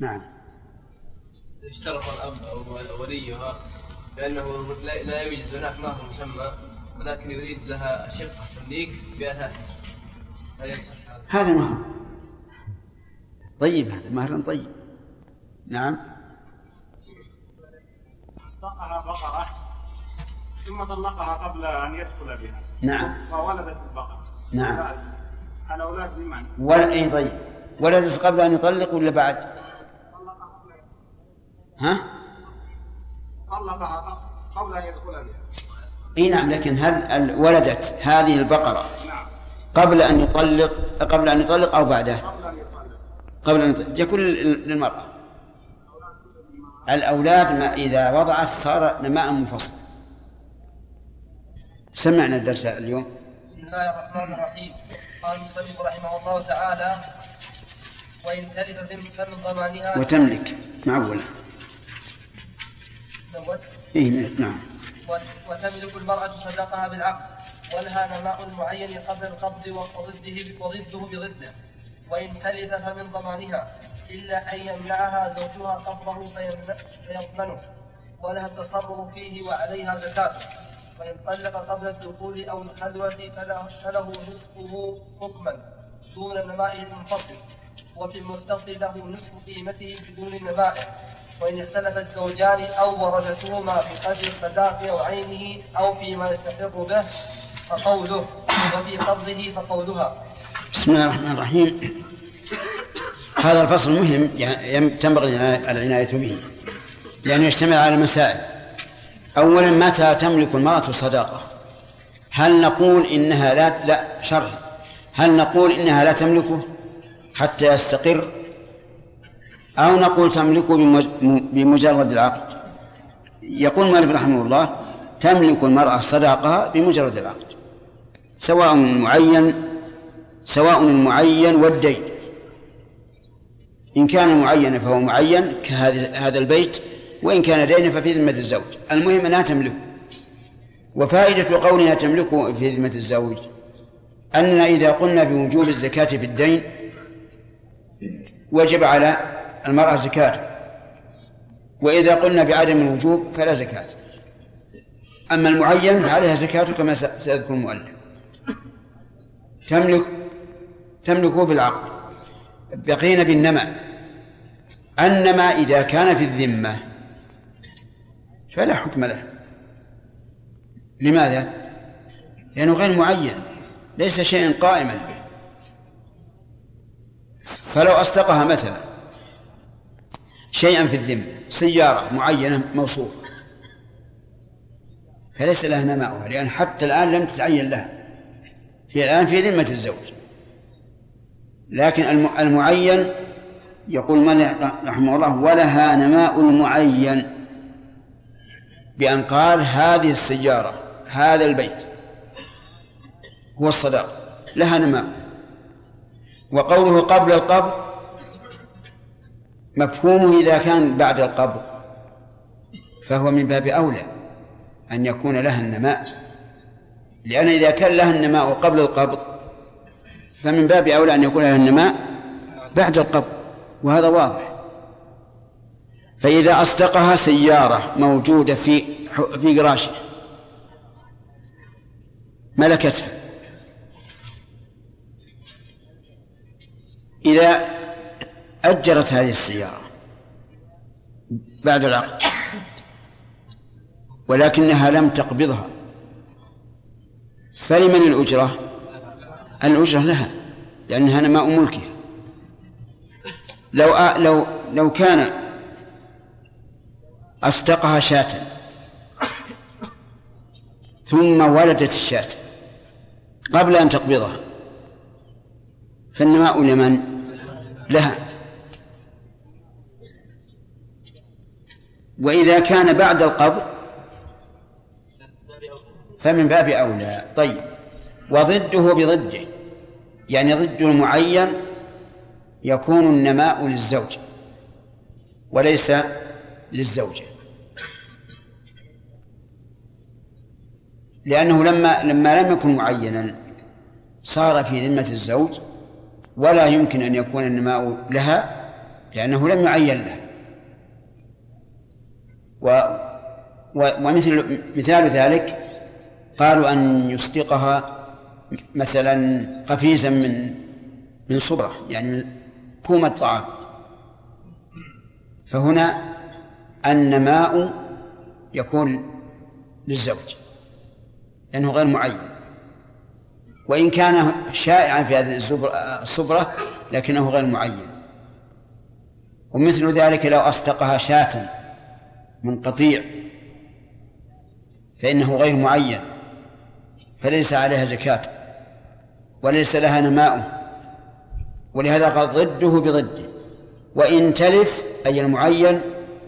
نعم. اشترط الأب أو وليها بأنه لا يوجد هناك مهر مسمى ولكن يريد لها شقة تمليك بأثاث. هل يصح. هذا مهر طيب هذا مهر طيب. نعم. أصدقها بقرة ثم طلقها قبل أن يدخل بها. نعم. فولدت البقرة. نعم. الأولاد لمن؟ ولا أي طيب. ولدت قبل أن يطلق ولا بعد؟ ها؟ طلقها قبل أن يدخل بها إي نعم لكن هل ولدت هذه البقرة قبل أن يطلق قبل أن يطلق أو بعده؟ قبل أن يطلق قبل أن يطلق يكون للمرأة. الأولاد ما إذا وضعت صار نماء منفصل. سمعنا الدرس اليوم. بسم الله الرحمن الرحيم. قال المصنف رحمه الله تعالى وإن تلف فمن ضمانها وتملك معولة. زوجت إيه نعم. وتملك المرأة صداقها بالعقد ولها نماء معين قبل القبض وضده وضده بضده؟ وإن تلف فمن ضمانها إلا أن يمنعها زوجها قبضه فيضمنه ولها التصرف فيه وعليها زكاة. وإن طلق قبل الدخول أو الخلوة فله, فله نصفه حكما دون نمائه المنفصل وفي المتصل له نصف قيمته بدون نمائه وإن اختلف الزوجان أو ورثتهما في قدر الصداق أو عينه أو فيما يستحق به فقوله وفي قبضه فقولها. بسم الله الرحمن الرحيم. هذا الفصل مهم يعني تنبغي العناية به. لأنه يشتمل على مسائل أولا متى تملك المرأة الصداقة هل نقول إنها لا لا شرح هل نقول إنها لا تملكه حتى يستقر؟ أو نقول تملكه بمجرد العقد. يقول مالك رحمه الله تملك المرأة صداقها بمجرد العقد سواء معين سواء المعين والدين. إن كان معينا فهو معين كهذا هذا البيت وإن كان دينا ففي ذمة الزوج. المهم أنها تملكه وفائدة قولنا تملكه في ذمة الزوج أننا إذا قلنا بوجوب الزكاة في الدين وجب على المرأة زكاته وإذا قلنا بعدم الوجوب فلا زكاة. أما المعين فعليها زكاة كما سيذكر المؤلف. تملك تملكه بالعقد بقينا بالنمى. النمى إذا كان في الذمة فلا حكم له. لماذا؟ لأنه غير معين. ليس شيئا قائما. فلو أصدقها مثلا. شيئا في الذمة سيارة معينة موصوفة. فليس لها نماؤها لأن حتى الآن لم تتعين لها. هي الآن في ذمة الزوج. لكن المعين يقول من رحمه الله ولها نماء المعين بأن قال هذه السيارة هذا البيت هو الصداق لها نماء. وقوله قبل القبض مفهومه إذا كان بعد القبض فهو من باب أولى أن يكون لها النماء. لأن إذا كان لها النماء قبل القبض فمن باب أولى أن يكون لها النماء بعد القبض وهذا واضح. فإذا أصدقها سيارة موجودة في في قراشه ملكتها. إذا أجرت هذه السيارة بعد العقد ولكنها لم تقبضها فلمن الأجرة؟ الأجرة لها لأنها نماء ملكها لو لو لو كان أصدقها شاة ثم ولدت الشاة قبل أن تقبضها فالنماء لمن؟ لها وإذا كان بعد القبض فمن باب أولى. طيب. وضده بضده يعني ضد المعين يكون النماء للزوج وليس للزوجة. لأنه لما لما لم يكن معينا صار في ذمة الزوج ولا يمكن أن يكون النماء لها لأنه لم يعين له و ومثل مثال ذلك قالوا أن يصدقها مثلا قفيزا من من صبرة يعني كومة طعام فهنا النماء يكون للزوج لأنه غير معين. وإن كان شائعا في هذه الصبرة لكنه غير معين. ومثل ذلك لو أصدقها شاة من قطيع فإنه غير معين فليس عليها زكاة وليس لها نماء ولهذا قال ضده بضده وإن تلف أي المعين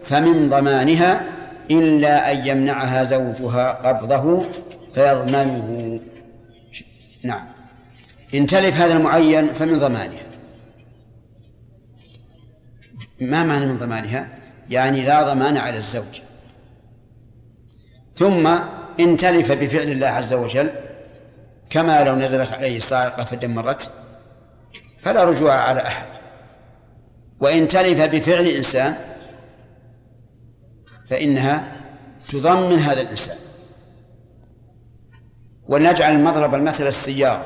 فمن ضمانها إلا أن يمنعها زوجها قبضه فيضمنه. نعم. إن تلف هذا المعين فمن ضمانها. ما معنى من ضمانها؟ يعني لا ضمان على الزوج. ثم إن تلف بفعل الله عز وجل كما لو نزلت عليه صاعقة فدمرته فلا رجوع على أحد. وإن تلف بفعل إنسان فإنها تضمن هذا الإنسان. ولنجعل المضرب المثل السيارة.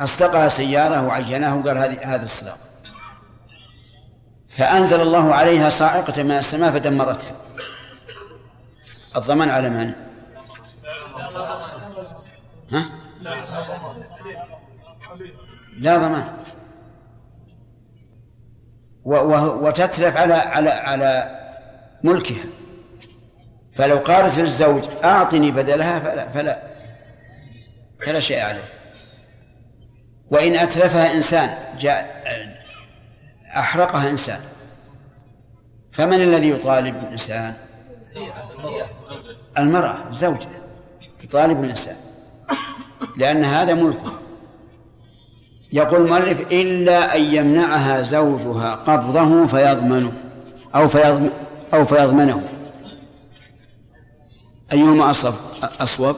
أصدقها سيارة وعيناه وقال هذه هذا الصداق. فأنزل الله عليها صاعقة من السماء فدمرتها الضمان على من؟ ها؟ لا ضمان وتتلف على على على ملكها فلو قالت للزوج أعطني بدلها فلا فلا فلا شيء عليه وإن أتلفها إنسان جاء أحرقها إنسان. فمن الذي يطالب الإنسان؟ المرأة الزوجة تطالب الإنسان. لأن هذا ملكه. يقول المؤلف إلا أن يمنعها زوجها قبضه فيضمنه أو فيضمن أو فيضمنه. أيهما أصوب أصوب؟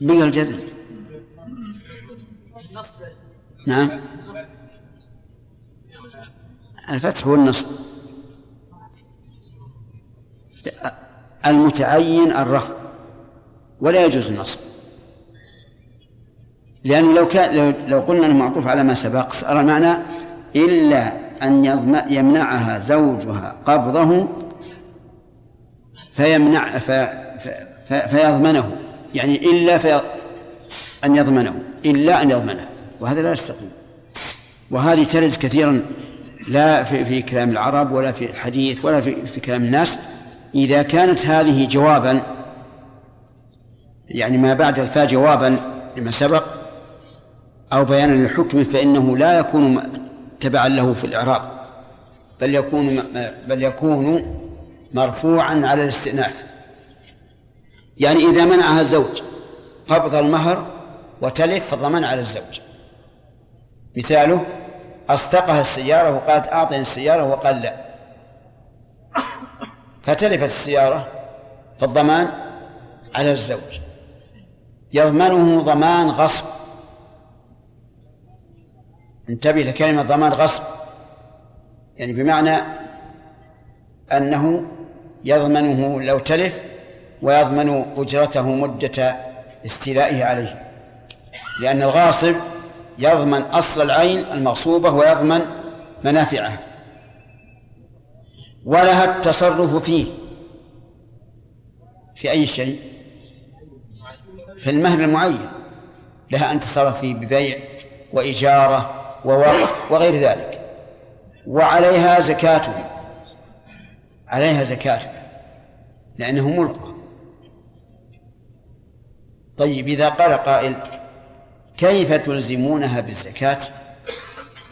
بقى الجزم. نعم. الفتح هو النصب المتعين الرفع. ولا يجوز النصب. لأنه لو كان لو قلنا أنه معطوف على ما سبق صار المعنى إلا أن يمنعها زوجها قبضه فيمنع في في فيضمنه. يعني إلا في أن يضمنه. إلا أن يضمنه. وهذا لا يستقيم وهذه ترد كثيرا لا في, في كلام العرب ولا في الحديث ولا في, في كلام الناس. إذا كانت هذه جوابا يعني ما بعد الفاء جوابا لما سبق أو بيانا للحكم فإنه لا يكون تبعا له في الإعراب بل يكون بل يكون مرفوعا على الاستئناف. يعني إذا منعها الزوج قبض المهر وتلف فالضمان على الزوج. مثاله أصدقها السيارة وقالت أعطني السيارة وقال لا. فتلفت السيارة فالضمان على الزوج. يضمنه ضمان غصب. انتبه لكلمة ضمان غصب. يعني بمعنى أنه يضمنه لو تلف ويضمن أجرته مدة استيلائه عليه. لأن الغاصب يضمن أصل العين المغصوبة ويضمن منافعها. ولها التصرف فيه. في أي شيء؟ في المهر المعين. لها أن تتصرف فيه ببيع وإجارة ووقف وغير ذلك. وعليها زكاته عليها زكاته لأنه ملكه طيب إذا قال قائل كيف تلزمونها بالزكاة؟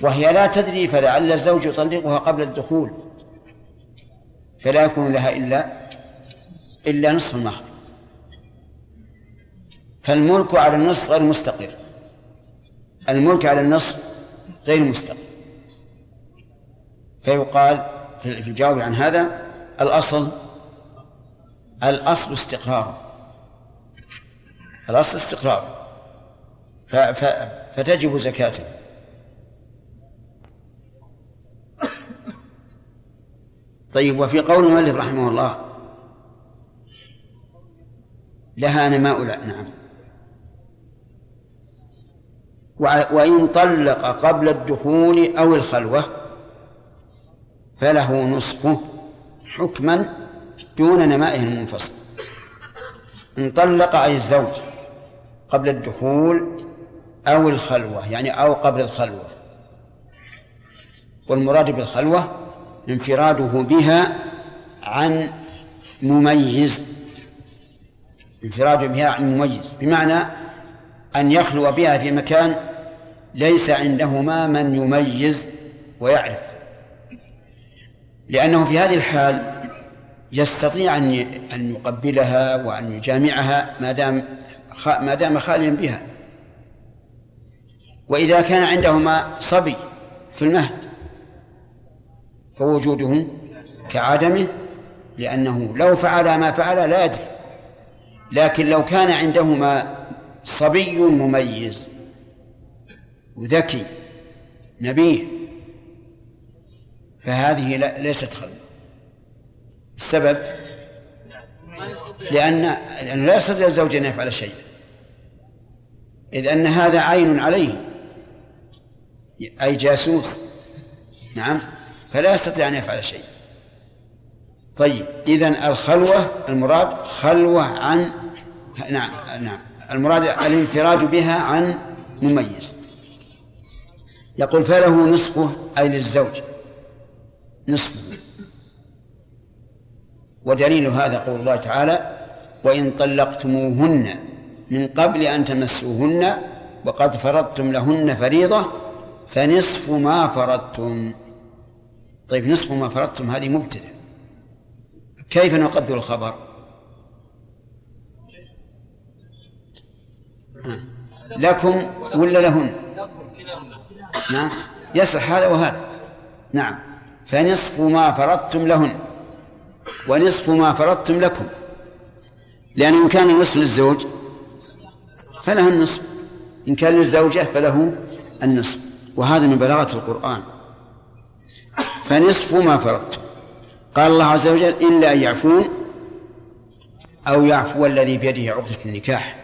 وهي لا تدري فلعل الزوج يطلقها قبل الدخول فلا يكون لها إلا إلا نصف المهر. فالملك على النصف غير مستقر. الملك على النصف غير مستقر. فيقال في الجواب عن هذا الأصل الأصل استقرار. الأصل استقرار. فتجب زكاته طيب وفي قول المؤلف رحمه الله لها نماء نعم. وإن طلق قبل الدخول أو الخلوة فله نصفه حكما دون نمائه المنفصل. إن طلق أي الزوج قبل الدخول أو الخلوة يعني أو قبل الخلوة. والمراد بالخلوة انفراده بها عن مميز. انفراده بها عن مميز بمعنى أن يخلو بها في مكان ليس عندهما من يميز ويعرف. لأنه في هذه الحال يستطيع أن أن يقبلها وأن يجامعها ما دام ما دام خاليا بها. وإذا كان عندهما صبي في المهد فوجوده كعدمه لأنه لو فعل ما فعل لا يدري. لكن لو كان عندهما صبي مميز وذكي نبيه فهذه ليست خلوة السبب؟ لأن لأنه لا يستطيع الزوج أن يفعل شيئا. إذ أن هذا عين عليه. أي جاسوس. نعم. فلا يستطيع أن يفعل شيئا طيب إذن الخلوة المراد خلوة عن نعم نعم. المراد الانفراد بها عن مميز. يقول فله نصفه أي للزوج. نصفه. ودليل هذا قول الله تعالى وإن طلقتموهن من قبل أن تمسوهن وقد فرضتم لهن فريضة فنصف ما فرضتم. طيب نصف ما فرضتم هذه مبتدأ. كيف نقدر الخبر؟ لكم ولا لهن؟ نعم. يصح هذا وهذا. نعم. فنصف ما فرضتم لهن ونصف ما فرضتم لكم. لأن إن كان النصف للزوج فله النصف. إن كان للزوجة فله النصف. وهذا من بلاغة القرآن. فنصف ما فرضتم قال الله عز وجل إلا أن يعفون أو يعفو الذي بيده عقدة النكاح.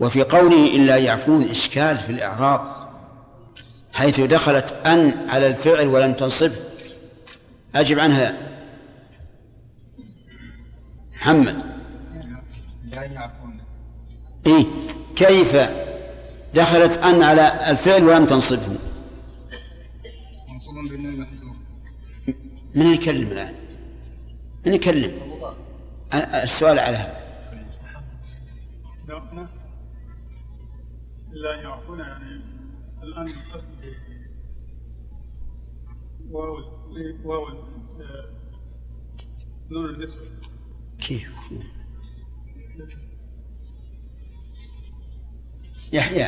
وفي قوله إلا يعفون إشكال في الإعراب حيث دخلت أن على الفعل ولم تنصبه أجب عنها محمد. لا يعفون. إيه كيف؟ دخلت أن على الفعل ولم تنصبه. من يكلم الآن؟ من يكلم؟ السؤال على هذا. لا يعفون يعني الآن واو واو آه، نون النسوة كيف؟ يحيى.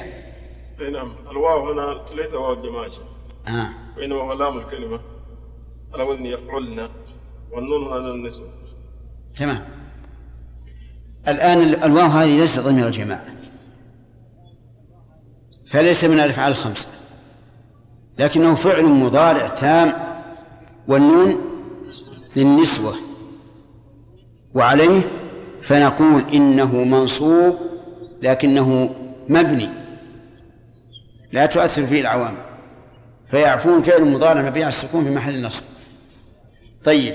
إي نعم الواو هنا ليس واو الجماعة آه. وإنما هو لام الكلمة. على وزن يفعلن والنون هنا نون النسوة تمام. الآن ال- الواو هذه ليست ضمير الجماعة فليس من الأفعال الخمسة. لكنه فعل مضارع تام والنون للنسوة. وعليه فنقول إنه منصوب لكنه مبني لا تؤثر فيه العوامل فيعفون فعل مضارع مبني على السكون في محل نصب. طيب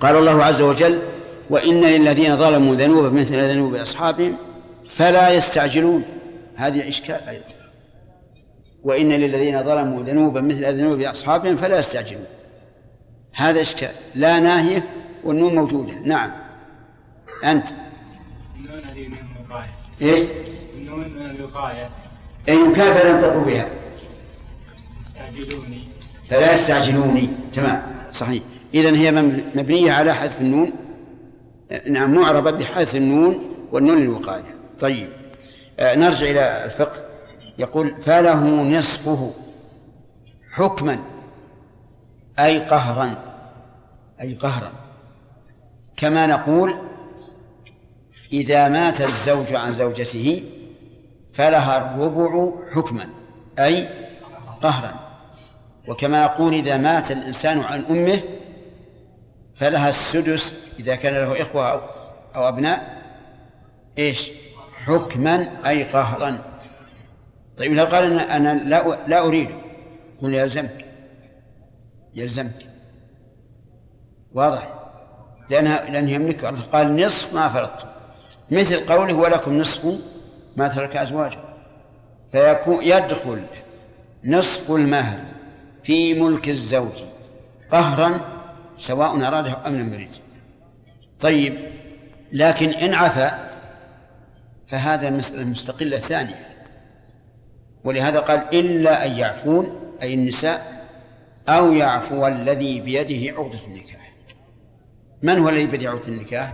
قال الله عز وجل وإن للذين ظلموا ذنوبا مثل ذنوب أصحابهم فلا يستعجلون. هذه إشكال أيضا. وإن للذين ظلموا ذنوبا مثل ذنوب أصحابهم فلا يستعجلون. هذا إشكال لا ناهية والنون موجودة. نعم. أنت. من الوقاية إيش؟ من الوقاية. إن كان فلن تقوا بها. تستعجلوني فلا يستعجلوني. تمام. صحيح. إذن هي مبنية على حذف النون. نعم معربة بحذف النون والنون للوقاية. طيب. آه، نرجع إلى الفقه. يقول فله نصفه حكما أي قهرا. أي قهرا. كما نقول إذا مات الزوج عن زوجته فلها الربع حكما أي قهرا. وكما نقول إذا مات الإنسان عن أمه فلها السدس إذا كان له إخوة أو أبناء إيش؟ حكما أي قهرا. طيب لو قال أنا, أنا لا لا أريد قل يلزمك. يلزمك. واضح؟ لأنها لأنه يملك قال نصف ما فرضت. مثل قوله ولكم نصف ما ترك أزواجه فيكون يدخل نصف المهر في ملك الزوج قهرا سواء أراده أم لم يريد. طيب لكن إن عفا فهذا مسألة مستقلة ثانية. ولهذا قال إلا أن يعفون أي النساء أو يعفو الذي بيده عقدة النكاح. من هو الذي بيده عقدة النكاح؟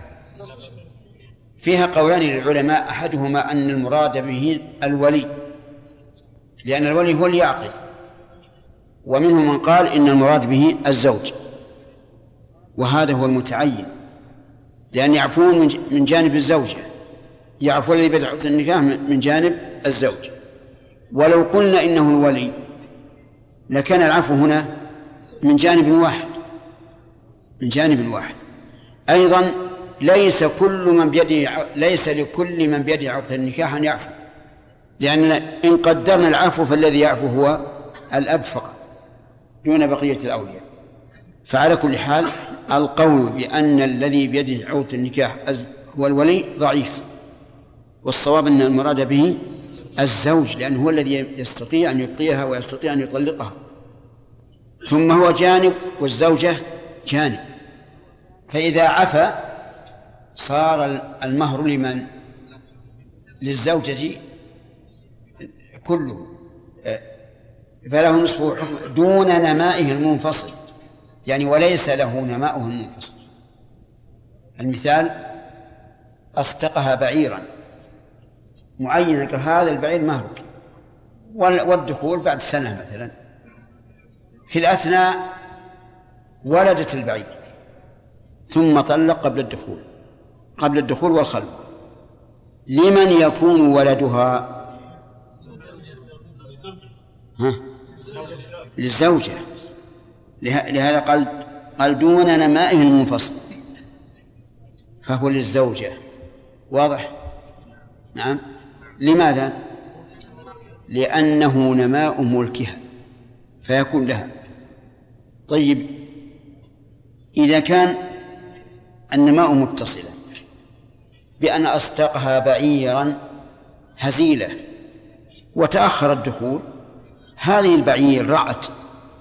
فيها قولان للعلماء أحدهما أن المراد به الولي لأن الولي هو اللي يعقد ومنهم من قال إن المراد به الزوج وهذا هو المتعين لأن يعفون من جانب الزوجة يعفو الذي بدع النكاح من جانب الزوج. ولو قلنا إنه الولي لكان العفو هنا من جانب واحد من جانب واحد. أيضا ليس كل من بيده ليس لكل من بيده عقد النكاح أن يعفو. لأن إن قدرنا العفو فالذي يعفو هو الأب فقط دون بقية الأولياء. فعلى كل حال القول بأن الذي بيده عقد النكاح هو الولي ضعيف. والصواب أن المراد به الزوج لأنه هو الذي يستطيع أن يبقيها ويستطيع أن يطلقها. ثم هو جانب والزوجة جانب. فإذا عفا صار المهر لمن؟ للزوجة كله. فله نصف حكم دون نمائه المنفصل. يعني وليس له نماؤه المنفصل. المثال أصدقها بعيرا. معينا هذا البعير مهرك. والدخول بعد سنة مثلا. في الأثناء ولدت البعير ثم طلق قبل الدخول. قبل الدخول والخلوة لمن يكون ولدها؟ ها؟ للزوجة. لهذا قال قال دون نمائه المنفصل. فهو للزوجة. واضح؟ نعم. لماذا؟ لأنه نماء ملكها. فيكون لها. طيب إذا كان النماء متصلا بأن أصدقها بعيرا هزيلة وتأخر الدخول. هذه البعير رأت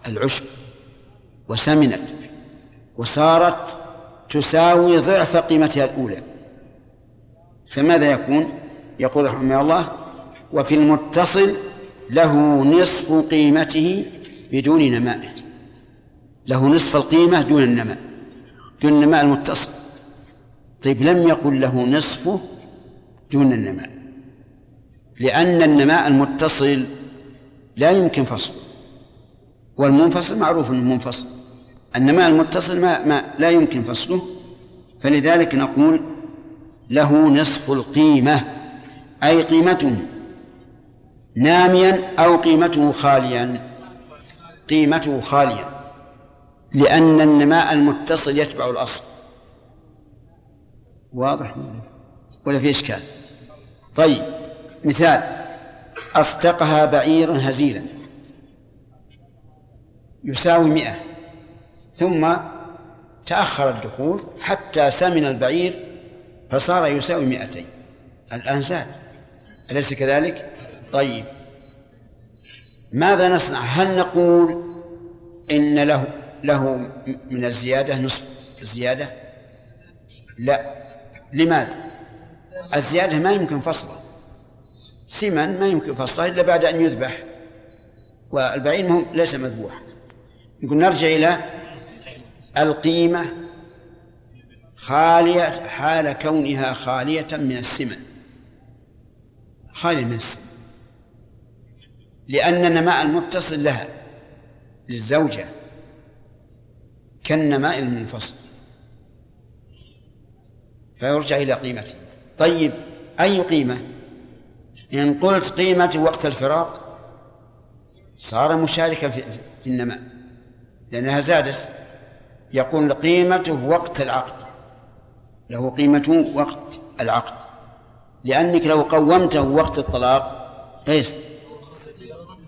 العشب وسمنت وصارت تساوي ضعف قيمتها الأولى. فماذا يكون؟ يقول رحمه الله وفي المتصل له نصف قيمته بدون نمائه له نصف القيمة دون النماء. دون النماء المتصل. طيب لم يقل له نصفه دون النماء لأن النماء المتصل لا يمكن فصله والمنفصل معروف إنه منفصل النماء المتصل ما, ما لا يمكن فصله فلذلك نقول له نصف القيمة أي قيمته ناميا أو قيمته خاليا قيمته خاليا لأن النماء المتصل يتبع الأصل. واضح؟ ولا في إشكال؟ طيب مثال. أصدقها بعيرا هزيلا. يساوي مئة. ثم تأخر الدخول حتى سمن البعير فصار يساوي مئتين. الآن زاد. أليس كذلك؟ طيب. ماذا نصنع؟ هل نقول إن له له من الزيادة نصف الزيادة؟ لا. لماذا؟ الزيادة ما يمكن فصلها. سمن ما يمكن فصلها إلا بعد أن يذبح. والبعير مهم ليس مذبوحا. نقول نرجع إلى القيمة خالية حال كونها خالية من السمن. خالية من السمن. لأن النماء المتصل لها للزوجة كالنماء المنفصل. فيرجع إلى قيمته. طيب أي قيمة؟ إن قلت قيمة وقت الفراق صار مشاركا في, النماء لأنها زادت. يقول قيمته وقت العقد له قيمة وقت العقد. لأنك لو قومته وقت الطلاق إيش؟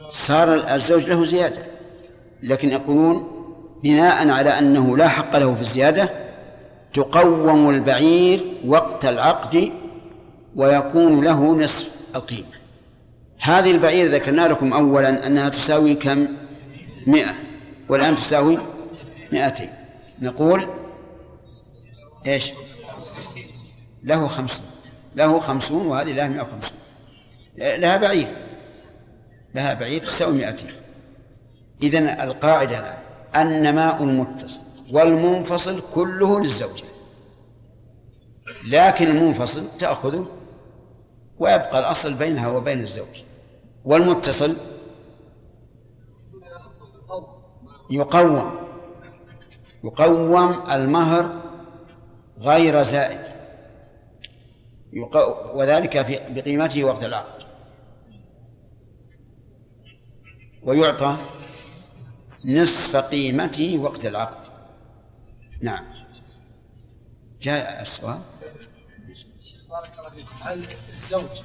صار الزوج له زيادة. لكن يقولون بناء على أنه لا حق له في الزيادة تقوم البعير وقت العقد ويكون له نصف القيمة. هذه البعير ذكرنا لكم أولا أنها تساوي كم؟ مئة. والآن تساوي مئتين. نقول إيش؟ له خمسون له خمسون وهذه لها مئة وخمسون. لها بعير. لها بعير تساوي مئتين. إذن القاعدة الآن النماء المتصل والمنفصل كله للزوجة لكن المنفصل تأخذه ويبقى الأصل بينها وبين الزوج. والمتصل يقوم. يقوم المهر غير زائد. وذلك في بقيمته وقت العقد ويعطى نصف قيمته وقت العقد. نعم. جاء السؤال. شيخ بارك الله فيكم. هل الزوج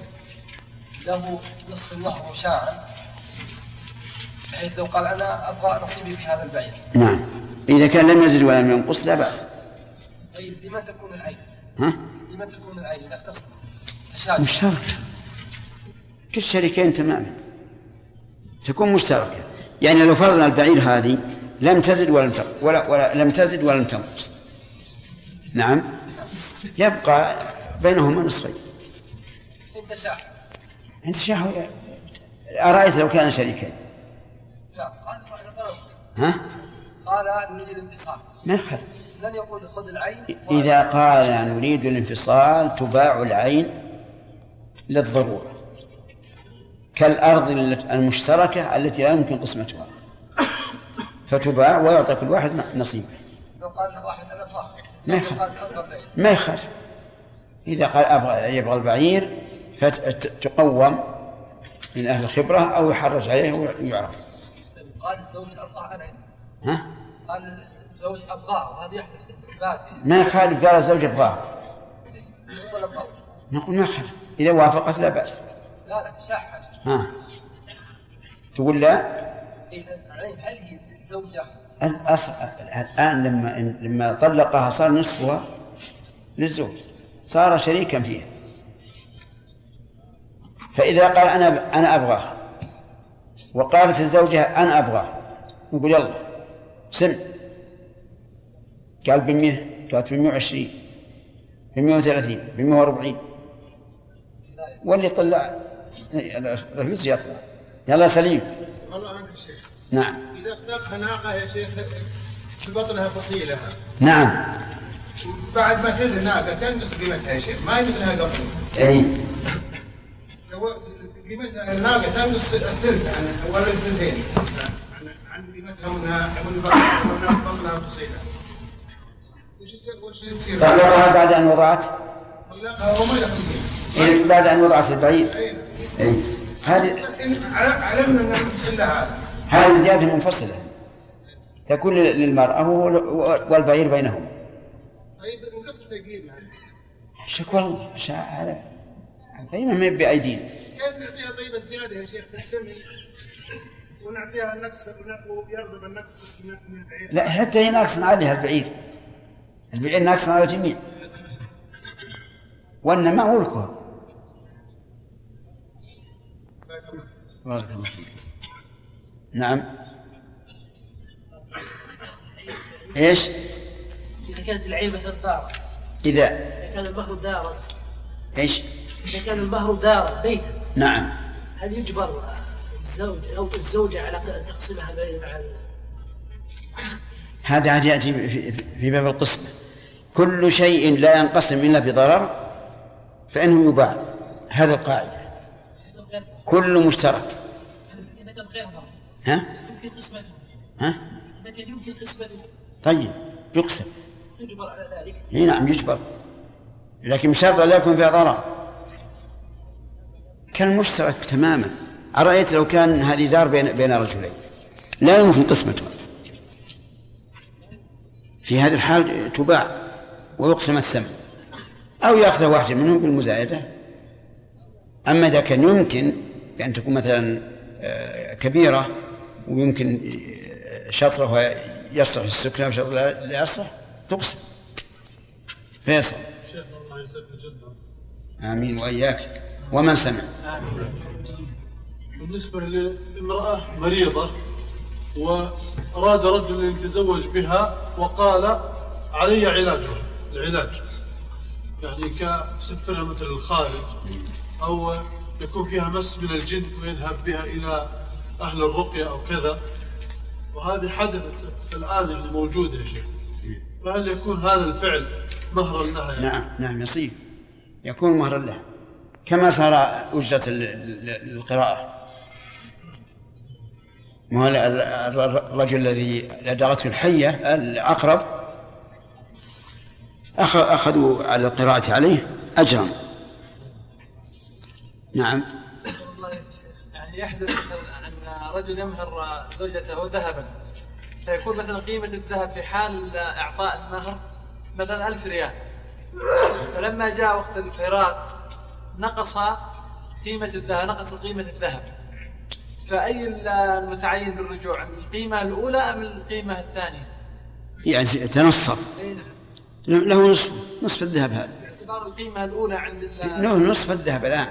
له نصف المهر مشاعا بحيث لو قال أنا أبغى نصيبي في هذا البعير نعم. إذا كان لم يزد ولم ينقص لا بأس. طيب لمن تكون العين؟ ها؟ لمن تكون العين؟ اذا اختصر تشارك. مشتركة كالشريكين تماما. تكون مشتركة. يعني لو فرضنا البعير هذه لم تزد ولم تنقص ولا, ولا لم تزد ولم تنقص نعم. يبقى بينهما نصفين. انت شهوة أرأيت لو كان شريكين؟ لا قال طلبت ها؟ قال نريد الانفصال. ما يخالف. لم يقول خذ العين. إذا قال نريد الانفصال تباع العين للضرورة. كالأرض المشتركة التي لا يمكن قسمتها. فتباع ويعطى كل واحد نصيبه. ما يخالف. ما يخالف إذا قال أبغى يبغى البعير فتقوم من أهل الخبرة أو يحرج عليه ويعرف قال الزوج ابغاه أنا ها؟ قال الزوج أبغاه وهذا يحدث ما يخالف قال الزوج أبغاه. نقول ما يخالف إذا وافقت لا بأس. لا لا تشاحن ها. تقول لا؟ إذا العين هل هي زوجة الأصل الآن لما لما طلقها صار نصفها للزوج. صار شريكا فيها. فإذا قال أنا أنا أبغاه وقالت الزوجة أنا أبغاه نقول يلا سم قال بمية قالت بمية وعشرين بمية وثلاثين بمية وأربعين. واللي طلع الرئيس يطلع يلا سليم. والله عنك الشيخ نعم. إذا استاقها ناقة يا شيخ في بطنها فصيلها نعم. بعد ما تلد ناقة تنقص قيمتها يا شيخ ما هي مثلها قبل. أي. قيمتها الناقة تنقص الثلث عن ولا الثلثين عن عن قيمتها منها من بطنها فصيلة. وش يصير وش يصير؟ طلقها بعد أن وضعت؟ طلقها وما فيها إيه، بعد أن وضعت البعير؟ أي هذه إن علمنا أن الفصيلة هذا هذه زيادة منفصلة. تكون للمرأة والبعير بينهم. طيب انقص القيمة شكو والله شا- هذا القيمة ما هي بأيدينا. كيف نعطيها طيب الزيادة يا شيخ؟ بالسمن ونعطيها النقص ويرضى بالنقص من البعير. لا حتى هي ناقص عليها البعير. البعير ناقص على الجميع. والنماء ملكها. بارك الله فيك. نعم. إيش؟ إذا كانت العين مثلا دارا إذا؟ إذا كان المهر دارا إيش؟ إذا كان المهر دارا بيتا. نعم. هل يجبر الزوج أو الزوجة على أن تقسمها بين مع هذا عاد يأتي في- باب القسمة كل شيء لا ينقسم إلا بضرر فإنه يباع. هذه القاعدة. كل مشترك. ها؟ يمكن قسمته ها؟ إذا كان يمكن قسمته. طيب يقسم. يجبر على ذلك. إي نعم يجبر. لكن بشرط لا يكون فيها ضرر. كالمشترك تماما. أرأيت لو كان هذه دار بين بين رجلين. لا يمكن قسمتها في هذه الحال تباع ويقسم الثمن. أو يأخذ واحد منهم بالمزايدة. أما إذا كان يمكن بأن تكون مثلا آه، كبيرة ويمكن شطرها يصلح السكنة وشطرها لا يصلح تقسم فيصل. الله جدا آمين وإياك ومن سمع. بالنسبة لامرأة مريضة وأراد رجل أن يتزوج بها وقال علي علاجها العلاج. يعني كسفرها مثل الخارج أو يكون فيها مس من الجن ويذهب بها إلى أهل الرقية أو كذا. وهذه حدثت الآن اللي موجودة يا شيخ. فهل يكون هذا الفعل مهرا لها يعني؟ نعم نعم يصير يكون مهرا له كما صار أجرة ال- ال- القراءة. ما الرجل الذي لدغته الحية العقرب أخ- أخذوا على القراءة عليه أجرا. نعم. والله يا شيخ، يعني يحدث رجل يمهر زوجته ذهبا. فيكون مثلا قيمة الذهب في حال إعطاء المهر مثلا ألف ريال. فلما جاء وقت الفراق نقص قيمة الذهب نقص قيمة الذهب. فأي المتعين بالرجوع القيمة الأولى أم القيمة الثانية؟ يعني تنصف. نعم. له نصف نصف الذهب هذا. باعتبار القيمة الأولى عند له نصف الذهب الآن.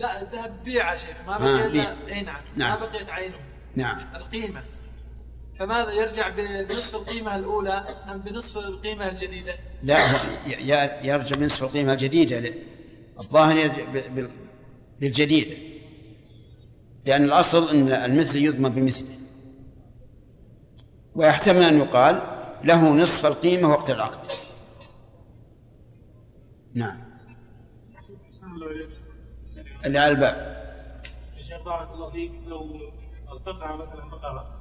لا الذهب بيع يا شيخ. ما آه، بقي بيع. الا إي نعم. نعم. ما بقيت عينه. نعم. القيمة. فماذا؟ يرجع بنصف القيمة الأولى أم بنصف القيمة الجديدة؟ لا يرجع بنصف القيمة الجديدة. ل- الظاهر يرجع ب- بال- بالجديدة لأن الأصل أن المثل يضمن بمثله ويحتمل أن يقال له نصف القيمة وقت العقد. نعم. اللي على الباب. يا شيخ بارك الله فيك. لو اصدقها مثلا بقرة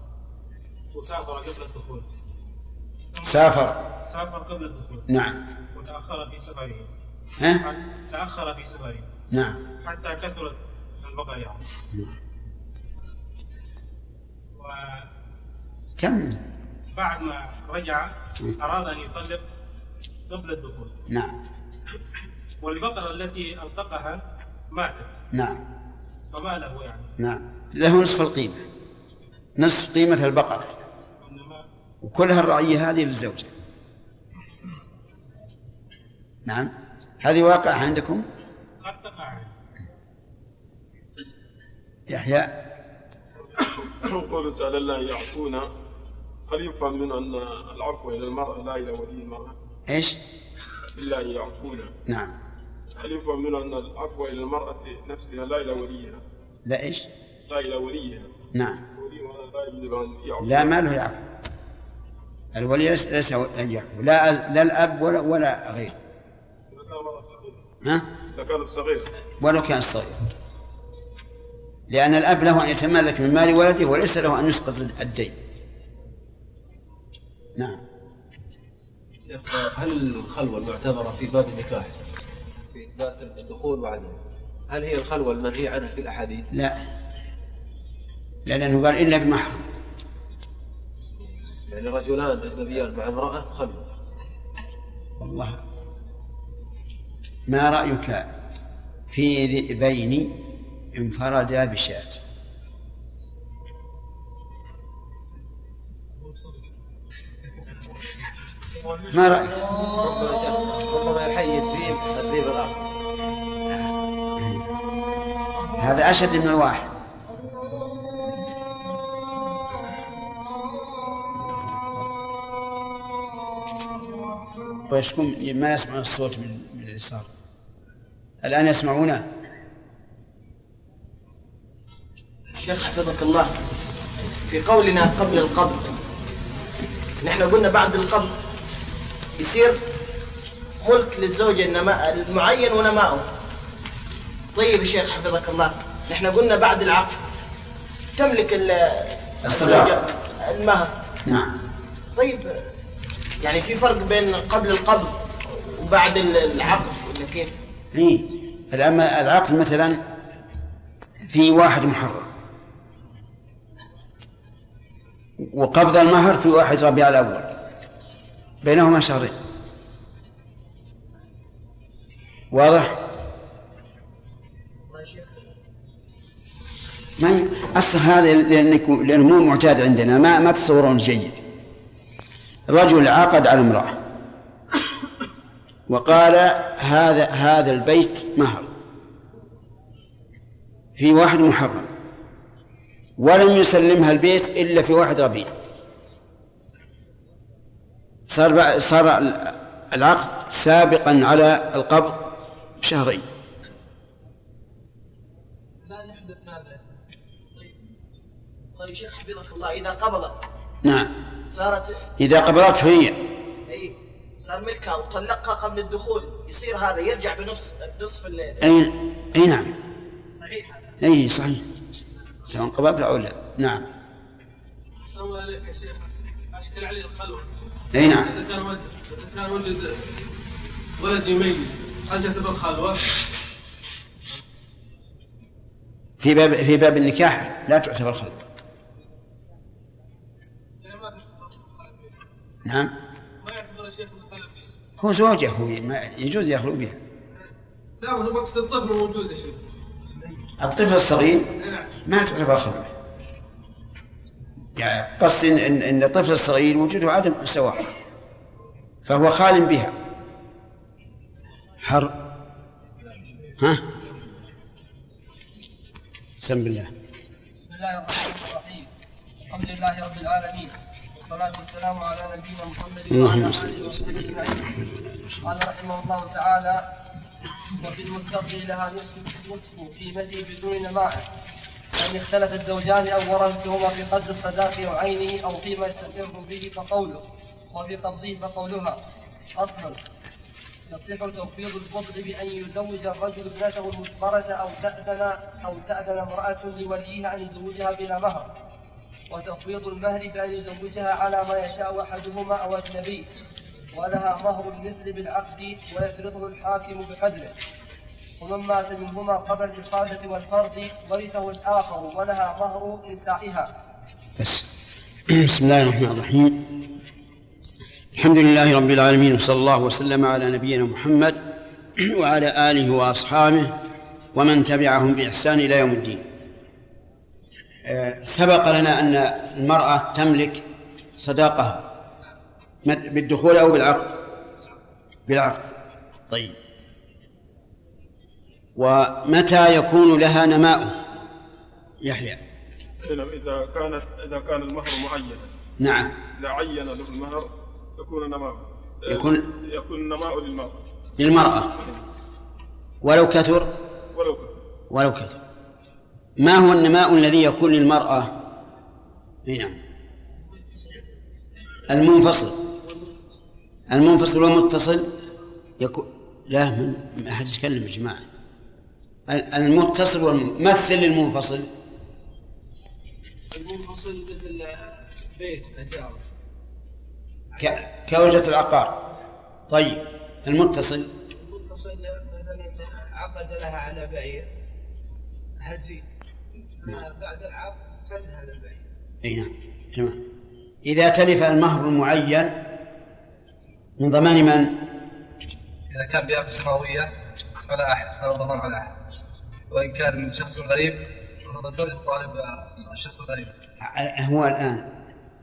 وسافر قبل الدخول. سافر. سافر قبل الدخول. نعم. وتأخر في سفره ها؟ تأخر في سفره نعم. حتى كثرت البقر يعني. كم؟ وبعد ما رجع أراد أن يطلق قبل الدخول. نعم. والبقرة التي أصدقها ماتت. نعم. فما له يعني. نعم. له نصف القيمة. نصف قيمة البقرة وكلها الرعية هذه للزوجة. نعم. هذه واقع عندكم؟ قد تقع يحيى. قوله تعالى لا يعفون هل يفهم منه أن العفو إلى المرأة لا إلى ولي المراه إيش؟ ان يعفون نعم. هل يفهم منه أن العفو إلى المرأة نفسها لا إلى وليها. لا إيش؟ لا إلى وليها. نعم. لا لا ما له يعفو. الولي ليس ليس أن يعفو. لا لا الأب ولا ولا غيره إذا كان مرأة صغيرة ها؟ إذا كانت صغيرة ولو كان صغير. لأن الأب له أن يتملك من مال ولده وليس له أن يسقط الدين. نعم. شيخ هل الخلوة المعتبرة في باب النكاح؟ إثبات الدخول وعدمه هل هي الخلوة المنهي عنها في الأحاديث؟ لا. لأنه قال إلا بمحرم يعني رجلان أجنبيان مع امرأة خلوة. والله. ما رأيك في ذئبين انفردا بشاة؟ ما رأيك؟ ربما يحيي الذيب الذيب الآخر. هذا أشد من الواحد. ويشكون ما يسمع الصوت من من اليسار. الآن يسمعونه شيخ حفظك الله في قولنا قبل القبض نحن قلنا بعد القبض يصير ملك للزوجة النماء المعين ونماؤه. طيب يا شيخ حفظك الله. نحن قلنا بعد العقد. تملك ال- الزوجة المهر. نعم. طيب يعني في فرق بين قبل القبض وبعد ال- العقد ولا كيف؟ إيه. الآن العقد مثلا في واحد محرم. وقبض المهر في واحد ربيع الأول. بينهما شهرين. واضح؟ ما. أصل هذا لأنكم لأنه مو معتاد عندنا ما ما تصورون جيد. رجل عقد على امرأة. وقال هذا هذا البيت مهر. في واحد محرم. ولم يسلمها البيت إلا في واحد ربيع. صار صار العقد سابقا على القبض بشهرين. شيخ حفظك الله. إذا قبضت. نعم. صارت إذا قبضته هي. أي صار ملكها وطلقها قبل الدخول. يصير هذا يرجع بنصف نصف الليل أي أي نعم. صحيح. هذا أي صحيح. سواء قبضته أو لا. نعم. الله عليك يا شيخ. أشكل عليه الخلوة. أي نعم. إذا كان وجد إذا كان وجد ولد يميز هل تعتبر خلوة؟ في باب في باب النكاح لا تعتبر خلوة. نعم. ما يعتبر شيخ هو زوجه هو يجوز يخلو بها. لا هو مقصد الطفل موجود يا شيخ. الطفل الصغير نعم. ما تعتبر خلوة يعني قصد إن, إن, إن الطفل الصغير وجوده عدم سواء فهو خال بها. حر. ها؟ سم بالله بسم الله الرحمن الرحيم. الحمد لله رب العالمين. والصلاة والسلام على نبينا محمد وعلى آله وصحبه أجمعين. قال رحمه الله تعالى وفي المتصل لها نصف نصف قيمته بدون نماء فإن اختلف الزوجان أو ورثتهما في قدر الصداق أو عينه أو فيما يستقر به فقوله وفي قبضه فقولها أصل يصح توفيض الفضل بأن يزوج الرجل ابنته المجبرة أو تأذن أو تأذن امرأة لوليها أن يزوجها بلا مهر. وتفويض المهر بأن يزوجها على ما يشاء أحدهما أو أجنبي ولها مهر المثل بالعقد ويفرضه الحاكم بقدره ومن مات منهما قبل الإصابة والفرض ورثه الآخر ولها مهر نسائها. بس. بسم الله الرحمن الرحيم. الحمد لله رب العالمين وصلى الله وسلم على نبينا محمد وعلى آله وأصحابه ومن تبعهم بإحسان إلى يوم الدين. سبق لنا أن المرأة تملك صداقها مت- بالدخول أو بالعقد. بالعقد. طيب. ومتى يكون لها نماء يحيى. نعم إذا كانت إذا كان المهر معينا. نعم. إذا عين له المهر يكون نماء يكون- يكون نماء للمهر للمرأة. ولو كثر؟ ولو كان ولو كثر. ما هو النماء الذي يكون للمرأة؟ أي نعم. المنفصل. المنفصل والمتصل يكون لا من ما حد يتكلم يا جماعة. المتصل والممثل للمنفصل. المنفصل مثل بيت أجار. ك- كوجة العقار. طيب. المتصل. المتصل مثلا عقد لها على بيع هزيل. هذا البيع إي نعم. تمام. إذا تلف المهر المعين من ضمان من؟ إذا كان بيافة سماوية فلا أحد فلا ضمان على أحد. وإن كان من شخص غريب فالزوج طالب الشخص الغريب هو الآن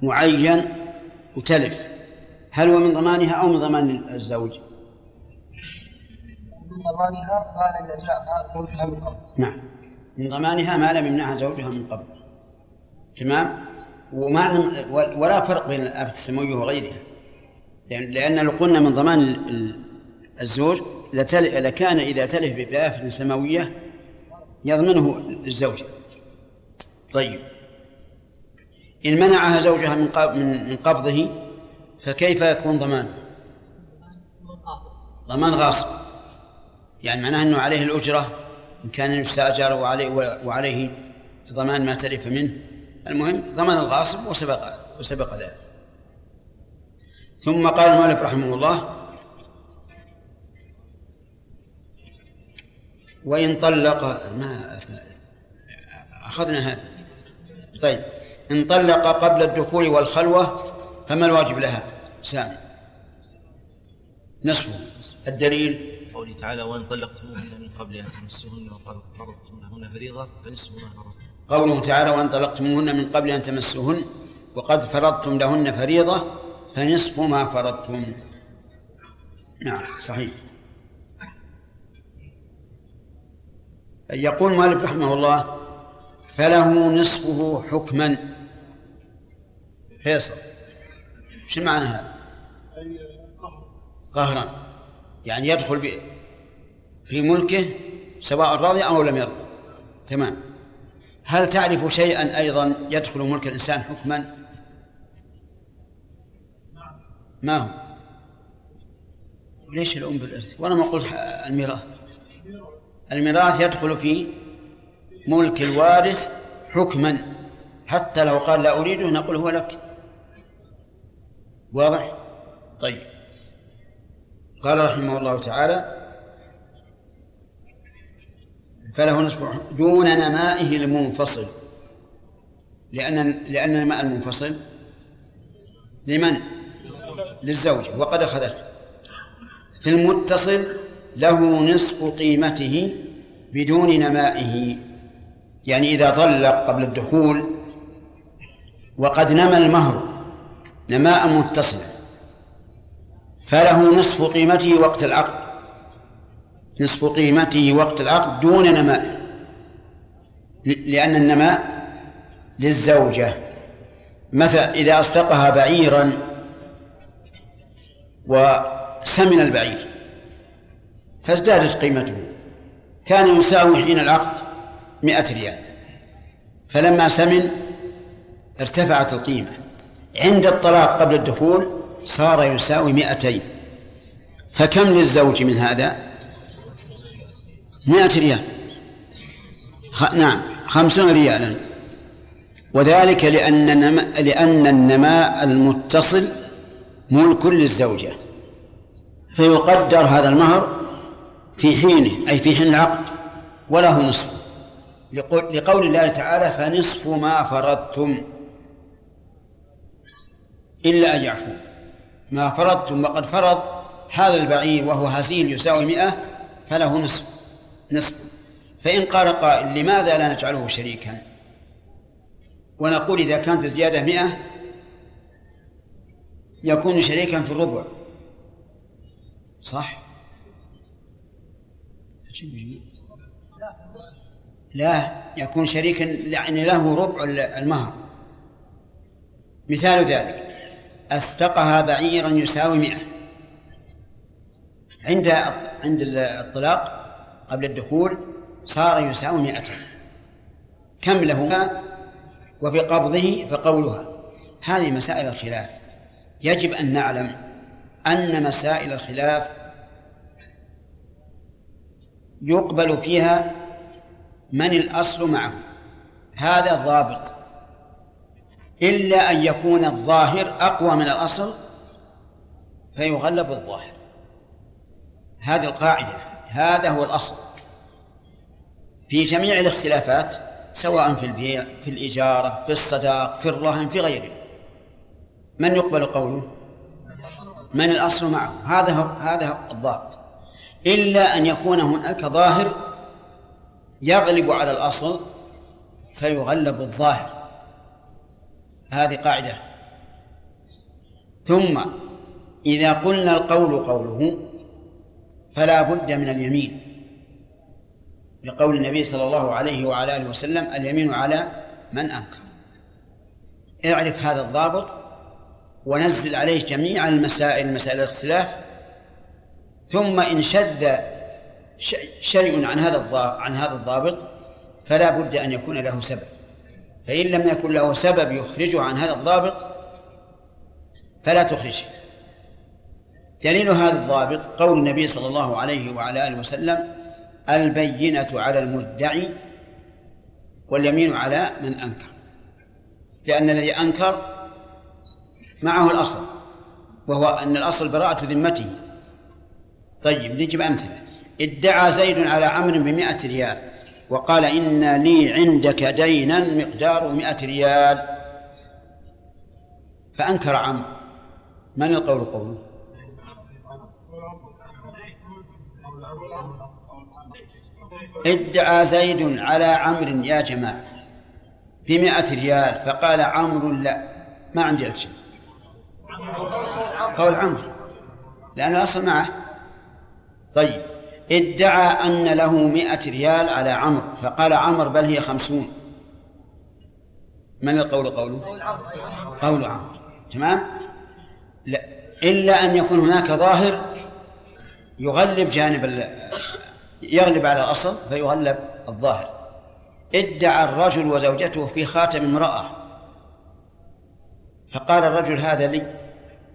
معين وتلف. هل هو من ضمانها أو من ضمان الزوج؟ من ضمانها ما لم يمنعها زوجها قبل. نعم. من ضمانها ما لم يمنعها زوجها من قبل. تمام؟ وما ولا فرق بين الآفة السماوية وغيرها. لأن لأن لو قلنا من ضمان ال- ال- الزوج لكان إذا تلف بآفة سماوية يضمنه الزوج. طيب. إن منعها زوجها من من من قبضه فكيف يكون ضمانه؟ ضمان غاصب. يعني معناه أنه عليه الأجرة إن كان يستأجر وعليه وعليه ضمان ما تلف منه. المهم ضمان الغاصب وسبق وسبق ذلك. ثم قال المؤلف رحمه الله وإن طلق ما أخذنا هذا. طيب إن طلق قبل الدخول والخلوة فما الواجب لها؟ سامي. نصفه. الدليل؟ قوله تعالى وإن طلقتموهن من قبل أن تمسوهن وفرضتم لهن فريضة فنصف ما فرضتم قوله تعالى وإن طلقتموهن من قبل أن تمسوهن وقد فرضتم لهن فريضة فنصف ما فرضتم. نعم صحيح. يقول مالك رحمه الله فله نصفه حكما. فيصل. شو معنى هذا؟ قهرا. يعني يدخل في ملكه سواء رضي أو لم يرضى تمام. هل تعرف شيئا أيضا يدخل ملك الإنسان حكما؟ ما هو؟ ليش الأم بالإرث؟ وأنا ما قلت الميراث. الميراث يدخل في ملك الوارث حكما. حتى لو قال لا أريده نقول هو لك. واضح؟ طيب. قال رحمه الله تعالى فله نصف دون نمائه المنفصل. لأن لأن النماء المنفصل لمن؟ للزوجة. وقد أخذته في المتصل له نصف قيمته بدون نمائه. يعني إذا طلق قبل الدخول وقد نمى المهر نماء متصلا فله نصف قيمته وقت العقد. نصف قيمته وقت العقد دون نماء. لأن النماء للزوجة. مثلا إذا أصدقها بعيرا وسمن البعير فازدادت قيمته. كان يساوي حين العقد مئة ريال. فلما سمن ارتفعت القيمة. عند الطلاق قبل الدخول صار يساوي مئتين. فكم للزوج من هذا؟ مئة ريال. خ... نعم خمسون ريالا. وذلك لأن النما... لأن النماء المتصل ملك للزوجة. فيقدر هذا المهر في حينه أي في حين العقد وله نصف. لقول, لقول الله تعالى فنصف ما فرضتم. إلا أن يعفو. ما فرضتم وقد فرض هذا البعير وهو هزيل يساوي مئة فله نصف. نصف فإن قال قائل لماذا لا نجعله شريكا؟ ونقول إذا كانت الزيادة مئة يكون شريكا في الربع. صح؟ لا يكون شريكا يعني له ربع المهر. مثال ذلك أثقها بعيرا يساوي مئة. عند عند الطلاق قبل الدخول صار يساوي مئة كم له وفي قبضه فقولها. هذه مسائل الخلاف. يجب أن نعلم أن مسائل الخلاف يقبل فيها من الأصل معه. هذا ضابط. إلا أن يكون الظاهر أقوى من الأصل فيغلب الظاهر. هذه القاعدة. هذا هو الأصل. في جميع الاختلافات سواء في البيع في الإجارة في الصداق في الرهن في غيره. من يقبل قوله؟ من الأصل معه. هذا هذا الضابط. إلا أن يكون هناك ظاهر يغلب على الأصل فيغلب الظاهر. هذه قاعدة. ثم إذا قلنا القول قوله فلا بد من اليمين. لقول النبي صلى الله عليه وعلى آله وسلم اليمين على من أنكر. اعرف هذا الضابط ونزل عليه جميع المسائل مسائل الاختلاف ثم إن شذ شيء عن هذا عن هذا الضابط فلا بد أن يكون له سبب. فإن لم يكن له سبب يخرجه عن هذا الضابط فلا تخرجه. دليل هذا الضابط قول النبي صلى الله عليه وعلى آله وسلم البينة على المدعي واليمين على من أنكر. لأن الذي أنكر معه الأصل وهو أن الأصل براءة ذمته. طيب نجيب أمثلة. ادعى زيد على عمرو بمائة ريال وقال إن لي عندك دينا مقداره مئة ريال. فأنكر عمرو. من القول قوله؟ ادعى زيد على عمرو يا جماعة بمئة ريال. فقال عمرو لا ما عندي شيء قول عمرو لأن الأصل معه. طيب ادعى أن له مئة ريال على عمرو. فقال عمرو بل هي خمسون. من القول قوله؟ قول عمرو. تمام؟ لا إلا أن يكون هناك ظاهر يغلب جانب يغلب على الأصل فيغلب الظاهر. ادعى الرجل وزوجته في خاتم امرأة. فقال الرجل هذا لي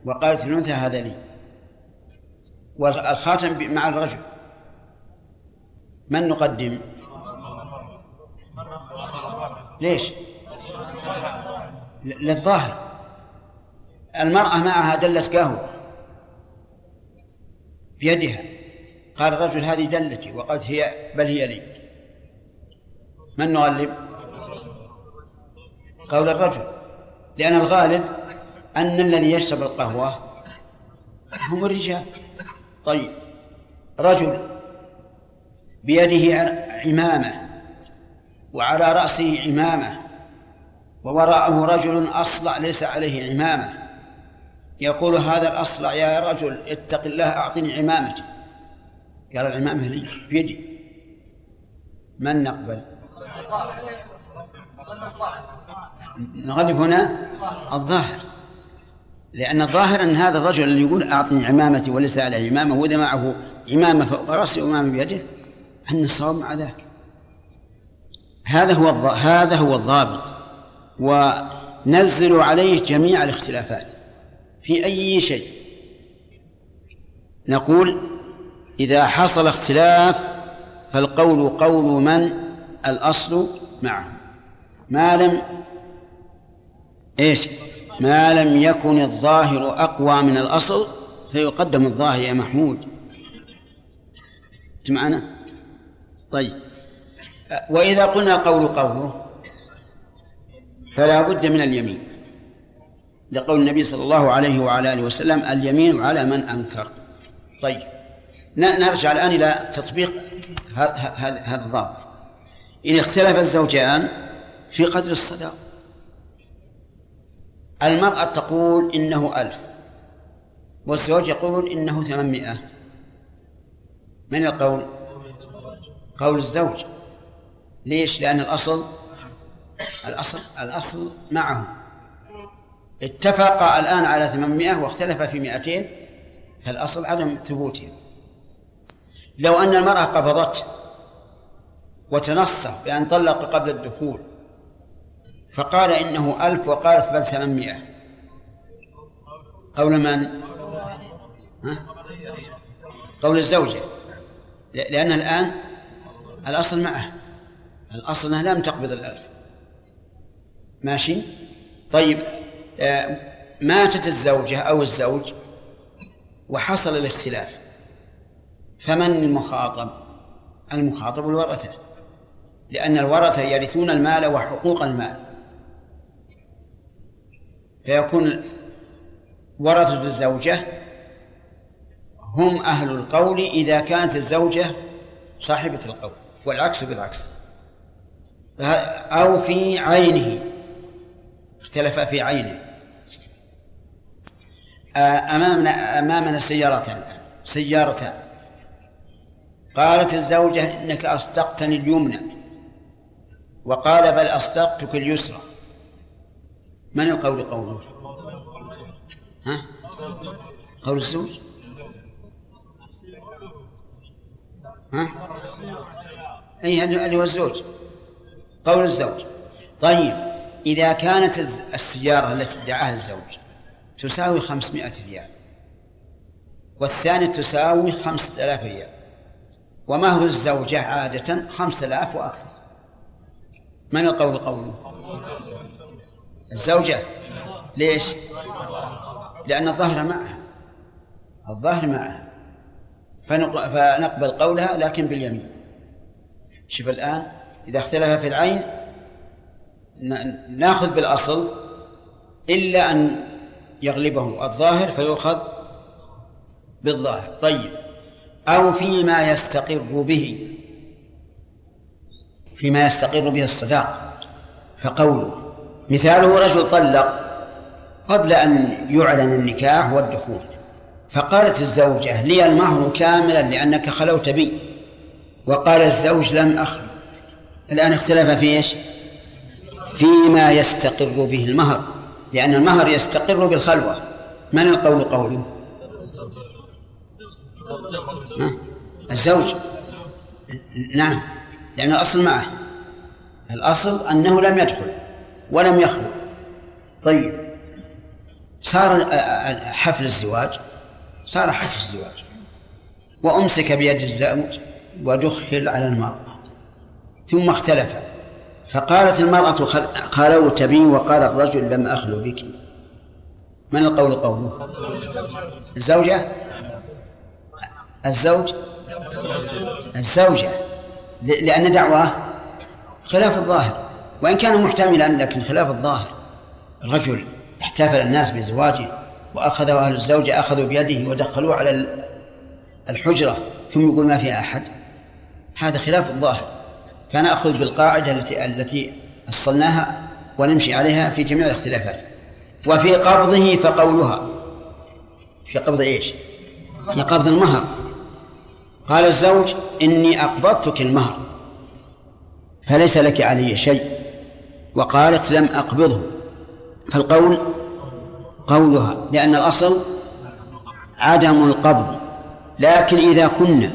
وقالت الأنثى هذا لي. والخاتم مع الرجل. من نقدم؟ ليش؟ للظاهر. المرأة معها دلة قهوة بيدها. قال الرجل هذه دلتي وقالت هي بل هي لي. من نغلب قول الرجل. لأن الغالب أن الذي يشرب القهوة هم الرجال. طيب. رجل بيده عمامة وعلى رأسه عمامة ووراءه رجل أصلع ليس عليه عمامة يقول هذا الأصلع يا رجل اتق الله أعطني عمامتي. قال العمامة لي بيدي من نقبل؟ نغلب هنا الظاهر. لأن الظاهر أن هذا الرجل اللي يقول أعطني عمامتي وليس على عمامة وإذا معه عمامة فوق رأسه وعمامة بيده أن الصواب مع ذاك هذا هو هذا هو الضابط. ونزلوا عليه جميع الاختلافات في أي شيء. نقول إذا حصل اختلاف فالقول قول من؟ الأصل معه. ما لم إيش؟ ما لم يكن الظاهر أقوى من الأصل فيقدم الظاهر يا محمود. معنا طيب. وإذا قلنا القول قوله فلا بد من اليمين. لقول النبي صلى الله عليه وعلى آله وسلم اليمين على من أنكر. طيب. نرجع الآن إلى تطبيق هذا الضابط. إن اختلف الزوجان في قدر الصداق. المرأة تقول إنه ألف والزوج يقول إنه ثمانمائة. من القول؟ قول الزوج. ليش؟ لأن الأصل الأصل الأصل معه. اتفق الآن على ثمانمائة واختلف في مائتين فالأصل عدم ثبوتهم. لو أن المرأة قبضته وتنصف بأن طلق قبل الدخول فقال إنه ألف وقالت بل ثمانمائة. قول من؟ ها؟ قول الزوجة. لأن الآن الأصل معه. الأصل أنها لم تقبض الألف. ماشي؟ طيب آه، ماتت الزوجة أو الزوج وحصل الاختلاف. فمن المخاطب؟ المخاطب الورثة لأن الورثة يرثون المال وحقوق المال. فيكون ورثة الزوجة هم أهل القول إذا كانت الزوجة صاحبة القول والعكس بالعكس. أو في عينه اختلف في عينه. أمامنا أمامنا سيارتان سيارتان. قالت الزوجة إنك أصدقتني اليمنى. وقال بل أصدقتك اليسرى. من القول قوله؟ ها؟ قول الزوج. ها؟ أي اللي هو الزوج. قول الزوج. طيب إذا كانت السيارة التي ادعاها الزوج تساوي خمسمائة ريال والثانية تساوي خمسة آلاف ريال. ومهر الزوجة عادة خمسة آلاف وأكثر؟ من القول قوله الزوجة. ليش؟ لأن الظهر معها. الظهر معها. فنقبل قولها لكن باليمين. شوف الآن إذا اختلف في العين ناخذ بالأصل إلا أن يغلبه الظاهر فيؤخذ بالظاهر. طيب. أو فيما يستقر به فيما يستقر به الصداق. فقوله مثاله رجل طلق قبل أن يعلن النكاح والدخول فقالت الزوجة لي المهر كاملا لأنك خلوت بي وقال الزوج لم أخلو الآن اختلف في إيش؟ فيما يستقر به المهر لأن المهر يستقر بالخلوة. من القول قوله؟ الزوج. نعم لأن الأصل معه. الأصل أنه لم يدخل ولم يخلو طيب صار حفل الزواج صار حفل الزواج. وأمسك بيد الزوج ودخل على المرأة. ثم اختلف. فقالت المرأة خلوت بي وقال الرجل لم أخلو بك. من القول قوله الزوجة. الزوج؟ الزوجة. لأن دعواه خلاف الظاهر. وإن كان محتملا لكن خلاف الظاهر. رجل احتفل الناس بزواجه وأخذه أهل الزوجة أخذوا بيده ودخلوه على الحجرة ثم يقول ما فيها أحد. هذا خلاف الظاهر. فنأخذ بالقاعدة التي التي أصلناها ونمشي عليها في جميع الاختلافات. وفي قبضه فقولها. في قبض إيش؟ في قبض المهر. قال الزوج إني أقبضتك المهر فليس لك علي شيء. وقالت لم أقبضه. فالقول قولها لأن الأصل عدم القبض. لكن إذا كنا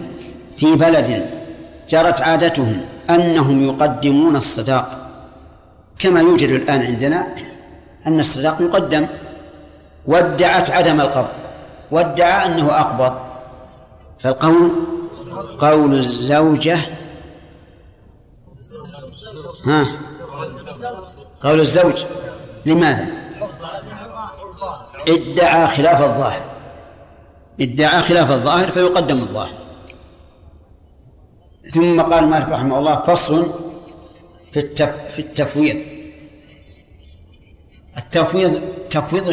في بلد جرت عادتهم أنهم يقدمون الصداق كما يوجد الآن عندنا أن الصداق يقدم وادعت عدم القبض وادعى أنه أقبض. فالقول قول الزوجة ها؟ قول الزوج لماذا؟ ادعى خلاف الظاهر. ادعى خلاف الظاهر فيقدم الظاهر. ثم قال مالك رحمه الله فصل في التف في التفويض. التفويض تفويض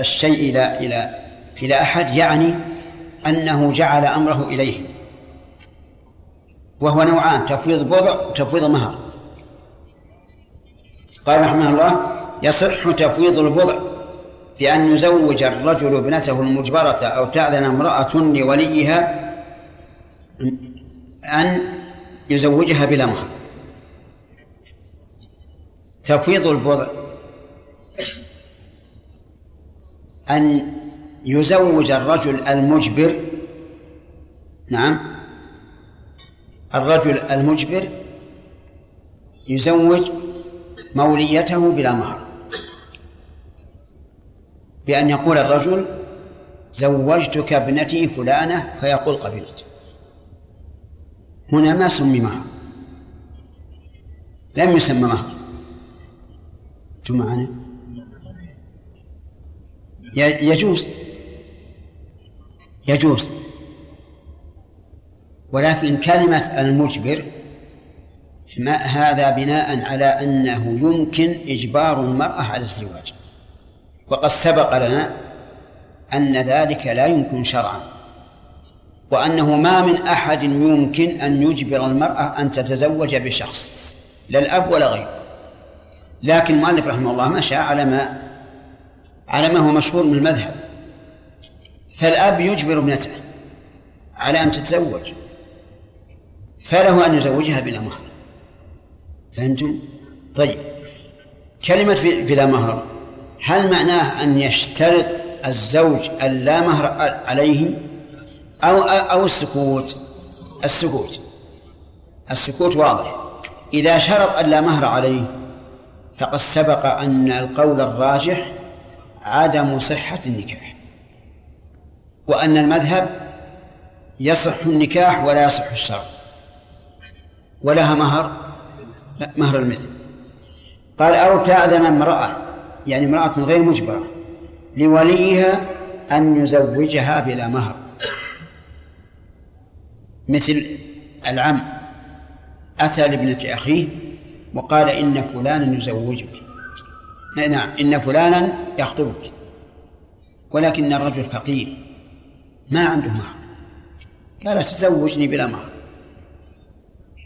الشيء إلى إلى إلى أحد يعني أنه جعل أمره إليه. وهو نوعان تفويض بضع وتفويض مهر. قال رحمه الله يصح تفويض البضع بأن يزوج الرجل ابنته المجبرة أو تأذن امرأة لوليها أن يزوجها بلا مهر. تفويض البضع أن يزوج الرجل المجبر نعم الرجل المجبر يزوج موليته بلا مهر. بأن يقول الرجل زوجتك ابنتي فلانة فيقول قبلت. هنا ما سمي مهر. لم يسمى مهر. أنتم معنا يجوز. يجوز. ولكن كلمة المجبر ما هذا بناء على أنه يمكن إجبار المرأة على الزواج. وقد سبق لنا أن ذلك لا يمكن شرعا وأنه ما من أحد يمكن أن يجبر المرأة أن تتزوج بشخص لا الأب ولا غيره. لكن المؤلف رحمه الله مشى على ما على ما هو مشهور من المذهب. فالأب يجبر ابنته على أن تتزوج. فله أن يزوجها بلا مهر. فهمتم؟ طيب. كلمة بلا مهر هل معناه أن يشترط الزوج أن لا مهر عليه؟ أو أو السكوت؟ السكوت. السكوت واضح. إذا شرط أن لا مهر عليه فقد سبق أن القول الراجح عدم صحة النكاح. وأن المذهب يصح النكاح ولا يصح الشرع. ولها مهر؟ لا مهر المثل. قال أو تأذن امرأة يعني امرأة غير مجبرة لوليها أن يزوجها بلا مهر. مثل العم أتى لابنة أخيه وقال إن فلانا يزوجك. نعم إن فلانا يخطبك ولكن الرجل فقير ما عنده مهر. قال تزوجني بلا مهر.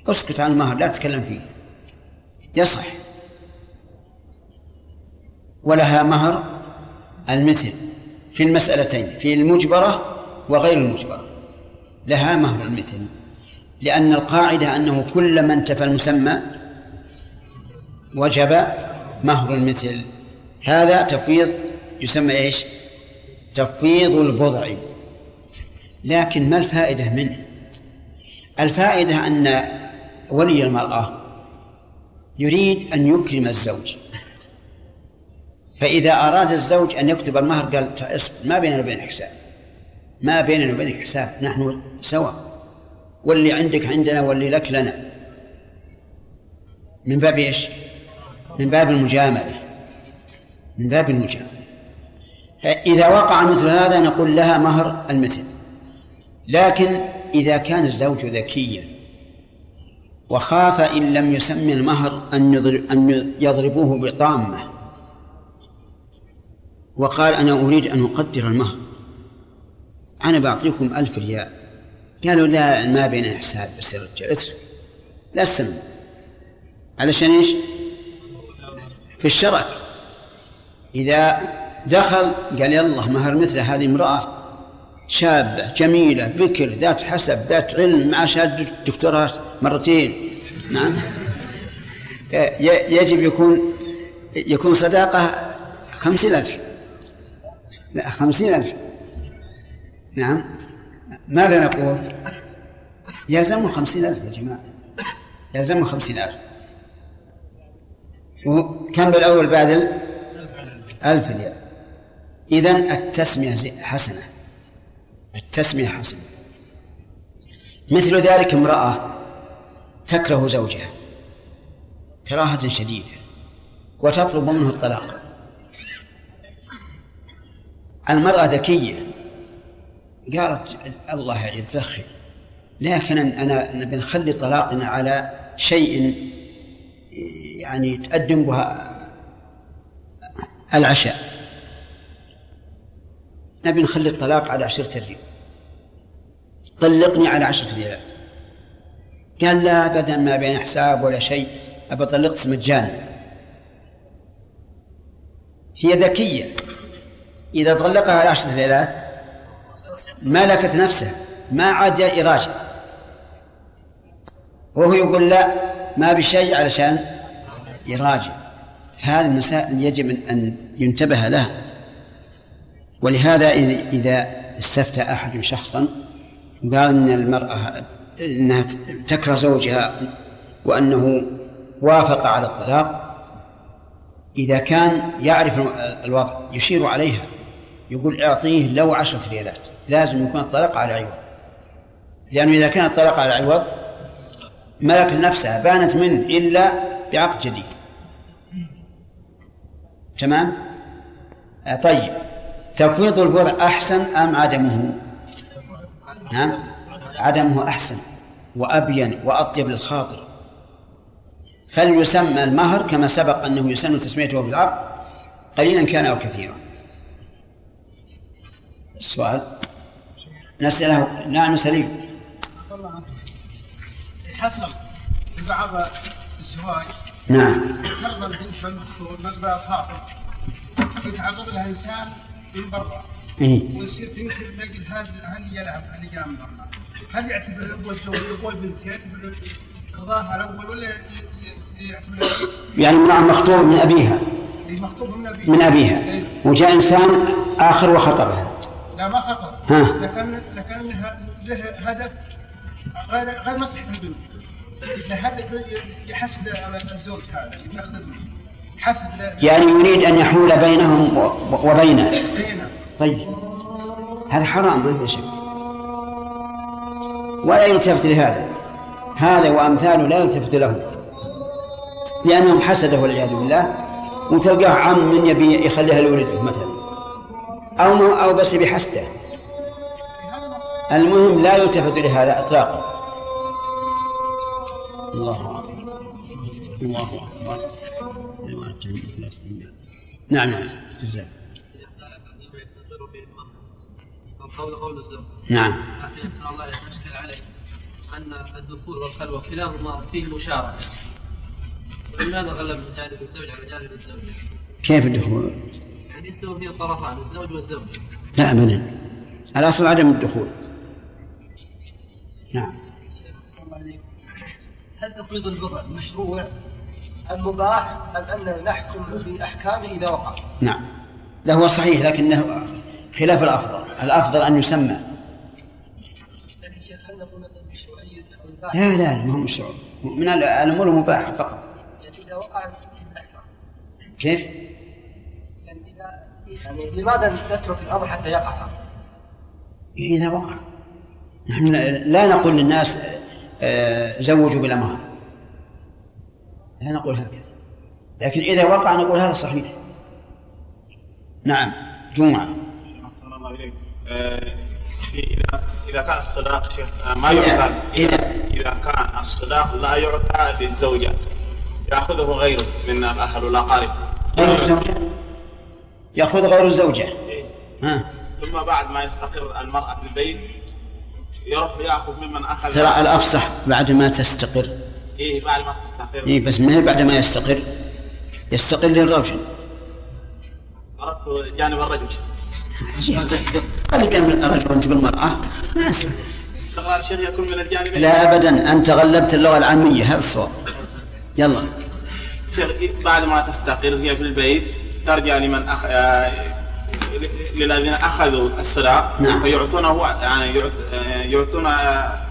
اسكت عن المهر لا تتكلم فيه. يصح. ولها مهر المثل في المسألتين في المجبرة وغير المجبرة. لها مهر المثل لأن القاعدة أنه كلما انتفى المسمى وجب مهر المثل. هذا تفويض يسمى إيش؟ تفويض البضع. لكن ما الفائدة منه؟ الفائدة أن ولي المرأة يريد أن يكرم الزوج. فإذا أراد الزوج أن يكتب المهر قال اصبر ما بيننا وبينك حساب. ما بيننا وبينك حساب نحن سوا. واللي عندك عندنا واللي لك لنا. من باب إيش؟ من باب المجاملة. من باب المجاملة. إذا وقع مثل هذا نقول لها مهر المثل. لكن إذا كان الزوج ذكيا وخاف إن لم يسمي المهر أن أن يضربوه بطامة. وقال أنا أريد أن أقدر المهر. أنا بعطيكم ألف ريال. قالوا لا ما بين حساب بس يا رجال اترك لا تسمي علشان إيش؟ في الشرك إذا دخل قال يلا مهر مثل هذه امرأة. شابة جميلة بكر ذات حسب ذات علم مع شهادة دكتوراه مرتين. نعم. يجب يكون يكون صداقة خمسين ألف لا خمسين ألف نعم. ماذا نقول؟ يلزمه خمسين ألف يا جماعة. يلزمه خمسين ألف وكم بالأول؟ بعد ألف ريال إذن التسمية حسنة. التسمية حسنة مثل ذلك امرأة تكره زوجها كراهة شديدة وتطلب منه الطلاق. المرأة ذكية. قالت الله يتزخي. لكن أنا نبي نخلي طلاقنا على شيء يعني تقدم بها العشاء. نبي نخلي الطلاق على عشرة ريال. طلقني على عشرة ريالات. قال لا أبدا ما بين حساب ولا شيء. أبى طلقت مجانا. هي ذكية. إذا طلقها على عشرة ريالات ملكت نفسه ما عاد إراجة وهو يقول لا ما بشيء علشان يراجع. هذه المسائل يجب أن ينتبه لها. ولهذا إذا استفتى أحد شخصا وقال أن المرأة أنها تكره زوجها وأنه وافق على الطلاق إذا كان يعرف الوضع يشير عليها يقول أعطيه لو عشرة ريالات لازم يكون الطلاق على عوض. لأنه إذا كان الطلاق على عوض ملكت نفسها بانت منه إلا بعقد جديد. تمام؟ آه طيب. تفويض البضع أحسن أم عدمه؟ نعم عدمه أحسن وأبين وأطيب للخاطر. فليسمى المهر كما سبق أنه يسن تسميته بالعقد قليلا كان أو كثيرا. السؤال نسأله. نعم سليم. حسب بعض الزواج نعم. فرض البنت فالمخطوب مقدار خاطر يتعرض لها إنسان من برا. إيه؟ ويصير تنكر ما يقول هل يلعب هل من برا. هل يعتبر الاب الزوج الاب البنت يعتبر قضاها الأول ولا يعتبر يعني امرأة مخطوبة من أبيها. المخطوب من ابيه من أبيها. إيه. وجاء إنسان آخر وخطبها. لا ما خطر ها. لكن لكن له هدف غير غير مصلحة البنت. له هدف يحسد الزوج هذا يأخذ حسد ل- يعني يريد أن يحول بينهم وبينه. طيب. هذا حرام ما في شك. ولا يلتفت لهذا. هذا وأمثاله لا يلتفت له. لأنهم حسده والعياذ بالله. وتلقاه عم من يبي يخليها لولده مثلا. أو ما أو بس بحسده. المهم لا يلتفت لهذا إطلاقا. الله أكبر. الله أكبر. نعم نعم. جزاك. قول قول الزوج. نعم. لكن نسأل الله أن يشكل عليه أن الدخول والخلوة كلاهما فيه مشاركة. ولماذا غلب جانب الزوج على جانب الزوجة؟ كيف الدخول؟ يعني يستوي فيه الطرفان الزوج والزوجة لا أبدا. الأصل عدم الدخول. نعم. هل تفويض البضع مشروع؟ أم مباح أم أننا نحكم بأحكامه إذا وقع؟ نعم لا هو صحيح لكنه خلاف الأفضل الأفضل أن يسمى لكن شيخ هل نقول مثلا مشروعية أو الباحث؟ لا لا ما هو مشروع من الأمور المباحة فقط يعني إذا وقع كيف؟ يعني إذا يعني لماذا نترك الأمر حتى يقع؟ إذا وقع نحن لا نقول للناس آه، زوجوا بالأمهار لا نقول هكذا لكن إذا وقع نقول هذا صحيح. نعم جمعة. أحسن الله إليك. آه، إذا إذا كان الصداق شيخ آه، ما يعطى إذا- إذا كان الصداق لا يعطى للزوجة يأخذه غيره من الأهل والأقارب غير الزوجة. يأخذ غير الزوجة. ها. ثم بعد ما يستقر المرأة في البيت يروح يأخذ ممن أخذ ترى الأفصح بعد ما تستقر. إيه بعد ما تستقر. إيه بس ما هي بعد ما يستقر؟ يستقر للرجل أردت جانب الرجل. خلي جنب الرجل وأنت بالمرأة. ما. استقرار الشيخ يكون من الجانب. لا أبدا. أنت غلبت اللغة العامية. هذا الصواب يلا. شيخ بعد ما تستقر هي في البيت ترجع لمن أخ... آه، للذين أخذوا الصداق نعم. فيعطونه يعني. آه، يعطون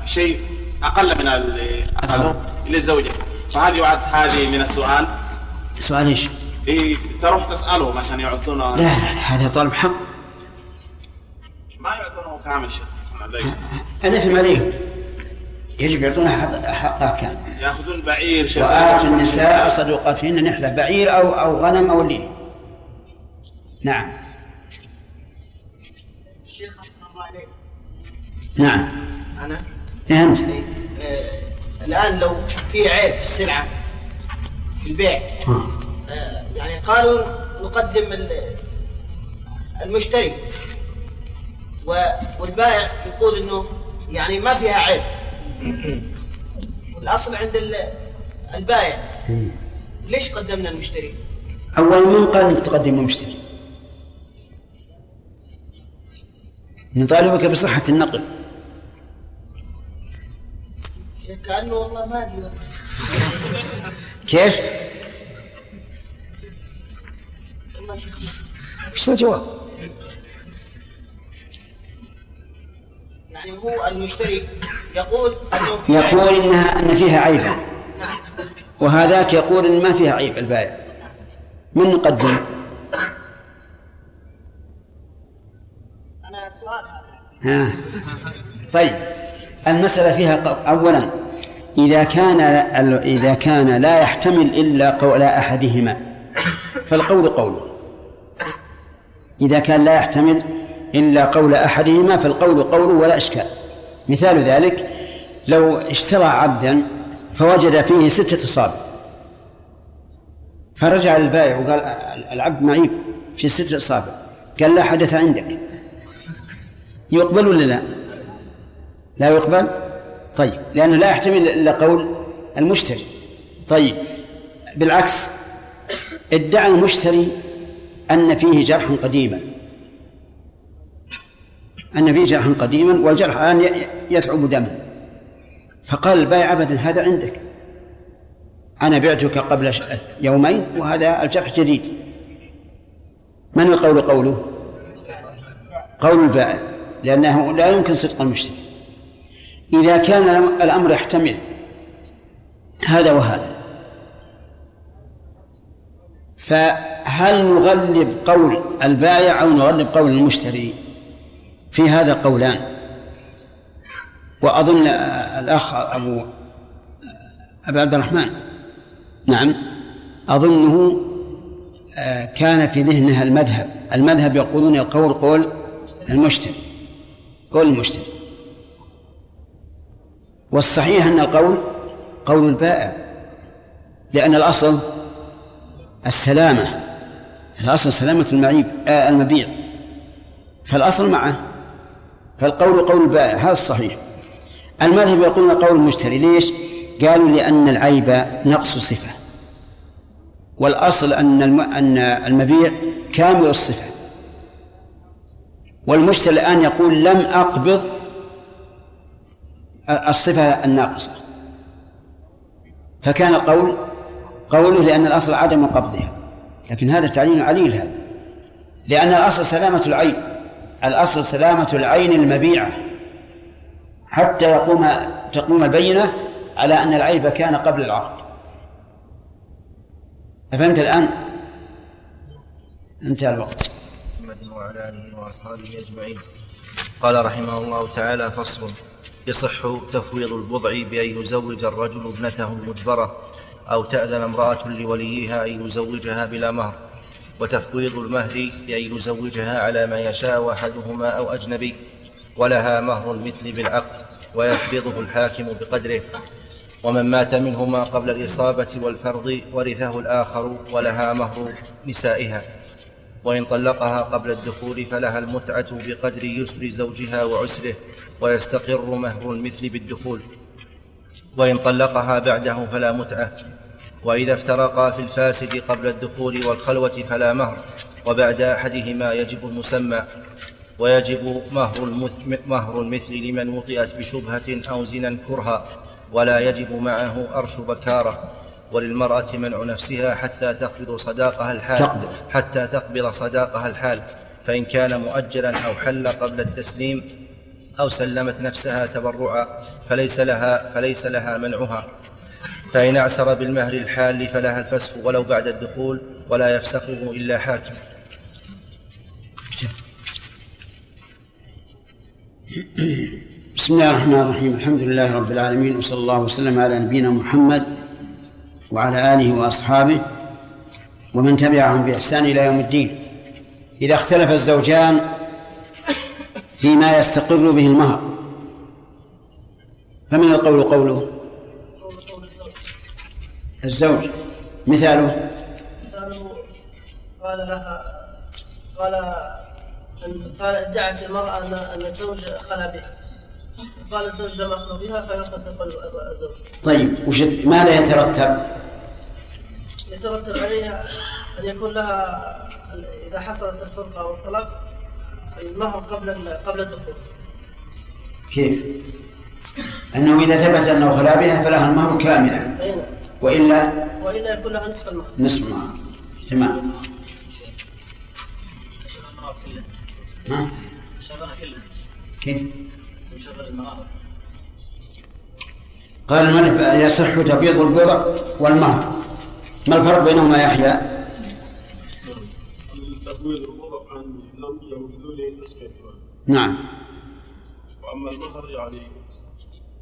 شيء أقل من اللي اخذوه للزوجة. فهل يعد هذه من السؤال؟ سؤال إيش؟ إيه تروح تسألهم عشان يعطونه لا لا هذا طلب حق. ما يعطونه كامل شيخ. الإثم عليهم يجب يعطونها حق- حقها كامل. يأخذون بعير شيخ وآتوا النساء صدقاتهن نحلة بعير أو أو غنم أو ليه نعم. الشيخ أحسن الله عليك نعم. أنا؟ إيه أنت؟ آه، الآن لو في عيب في السلعة في البيع. آه، يعني قالوا نقدم ال- المشتري والبائع يقول إنه يعني ما فيها عيب والاصل عند ال- البائع. ليش قدمنا المشتري؟ أول من قال أنك تقدم مشتري نطالبك بصحة النقل كأنه والله ما والله. كيف؟ والله شيخ إيش الجواب؟ يعني هو المشتري يقول في يقول عيب. إنها أن فيها عيبا وهذاك يقول إن ما فيها عيب البائع من نقدم؟ أنا سؤال ها. طيب المسألة فيها أولا إذا كان إذا كان لا يحتمل إلا قول أحدهما فالقول قوله إذا كان لا يحتمل إلا قول أحدهما فالقول قوله ولا إشكال. مثال ذلك لو اشترى عبدا فوجد فيه ستة أصابع. فرجع للبائع وقال العبد معيب في ستة أصابع. قال لا حدث عندك. يقبل ولا لا؟ لا يقبل؟ طيب لأنه لا يحتمل إلا قول المشتري. طيب بالعكس ادعى المشتري أن فيه جرحا قديما. أن فيه جرحا قديما والجرح الآن يثعب دما فقال البائع أبدا هذا عندك. أنا بعتك قبل يومين وهذا الجرح جديد. من القول قوله؟ قول البائع. لأنه لا يمكن صدق المشتري. إذا كان الأمر يحتمل هذا وهذا. فهل نغلب قول البائع أو نغلب قول المشتري؟ في هذا قولان. وأظن الأخ أبو أبو عبد الرحمن. نعم. أظنه آه، كان في ذهنها المذهب. المذهب يقولون القول قول المشتري. قول المشتري. والصحيح أن القول قول البائع لأن الأصل السلامة الأصل سلامة المعيب آه المبيع. فالأصل معه فالقول قول البائع هذا الصحيح. المذهب يقولون قول المشتري ليش؟ قالوا لأن العيب نقص صفة. والأصل أن أن المبيع كامل الصفة. والمشتري الآن يقول لم أقبض الصفة الناقصة. فكان قول قوله لأن الأصل عدم قبضها. لكن هذا تعليل عليل هذا. لأن الأصل سلامة العين. الأصل سلامة العين المبيعة. حتى يقوم تقوم البينة على أن العيب كان قبل العقد. أفهمت الآن؟ انتهى الوقت. محمد وعلى آله وأصحابه أجمعين. قال رحمه الله تعالى فصل. يصح تفويض البضع بأن يزوج الرجل ابنته المجبرة أو تأذن امرأة لوليها أن يزوجها بلا مهر. وتفويض المهر بأن يزوجها على ما يشاء أحدهما أو أجنبي. ولها مهر المثل بالعقد ويفرضه الحاكم بقدره. ومن مات منهما قبل الإصابة والفرض ورثه الآخر ولها مهر نسائها. وإن طلقها قبل الدخول فلها المتعة بقدر يسر زوجها وعسره ويستقر مهر المثل بالدخول. وإن طلقها بعده فلا متعة وإذا افترقا في الفاسد قبل الدخول والخلوة فلا مهر وبعد أحدهما يجب المسمى ويجب مهر, مهر المثل لمن وطئت بشبهة أو زنا كرها ولا يجب معه أرش بكارة. وللمرأة منع نفسها حتى تقبض صداقها الحال حتى تقبض صداقها الحال. فإن كان مؤجلا أو حل قبل التسليم أو سلمت نفسها تبرعا فليس لها فليس لها منعها. فإن أعسر بالمهر الحال فلها الفسخ ولو بعد الدخول ولا يفسخه إلا حاكم. بسم الله الرحمن الرحيم. الحمد لله رب العالمين وصلى الله وسلم على نبينا محمد وعلى آله وأصحابه ومن تبعهم بإحسان إلى يوم الدين. إذا اختلف الزوجان فيما يستقر به المهر. فمن القول قوله؟ الزوج. مثاله؟ قال لها قال قال ادعت المرأة أن الزوج خلا بها. قال الزوج لم أخلو بها فيطلق الزوج. طيب وش ماذا يترتب؟ يترتب عليها أن يكون لها إذا حصلت الفرقة أو الطلاق المهر قبل قبل الدخول. كيف؟ أنه إذا ثبت أنه خلا بها فلها المهر كاملا. أي نعم وإلا؟ وإلا يكون لها نصف المهر. نصف المهر. تمام. ها؟ كيف؟ قال المؤلف يصح تبيض البضع والمهر ما الفرق بينهما يا يحيى؟ البضع عن لم نعم. وأما المهر يعني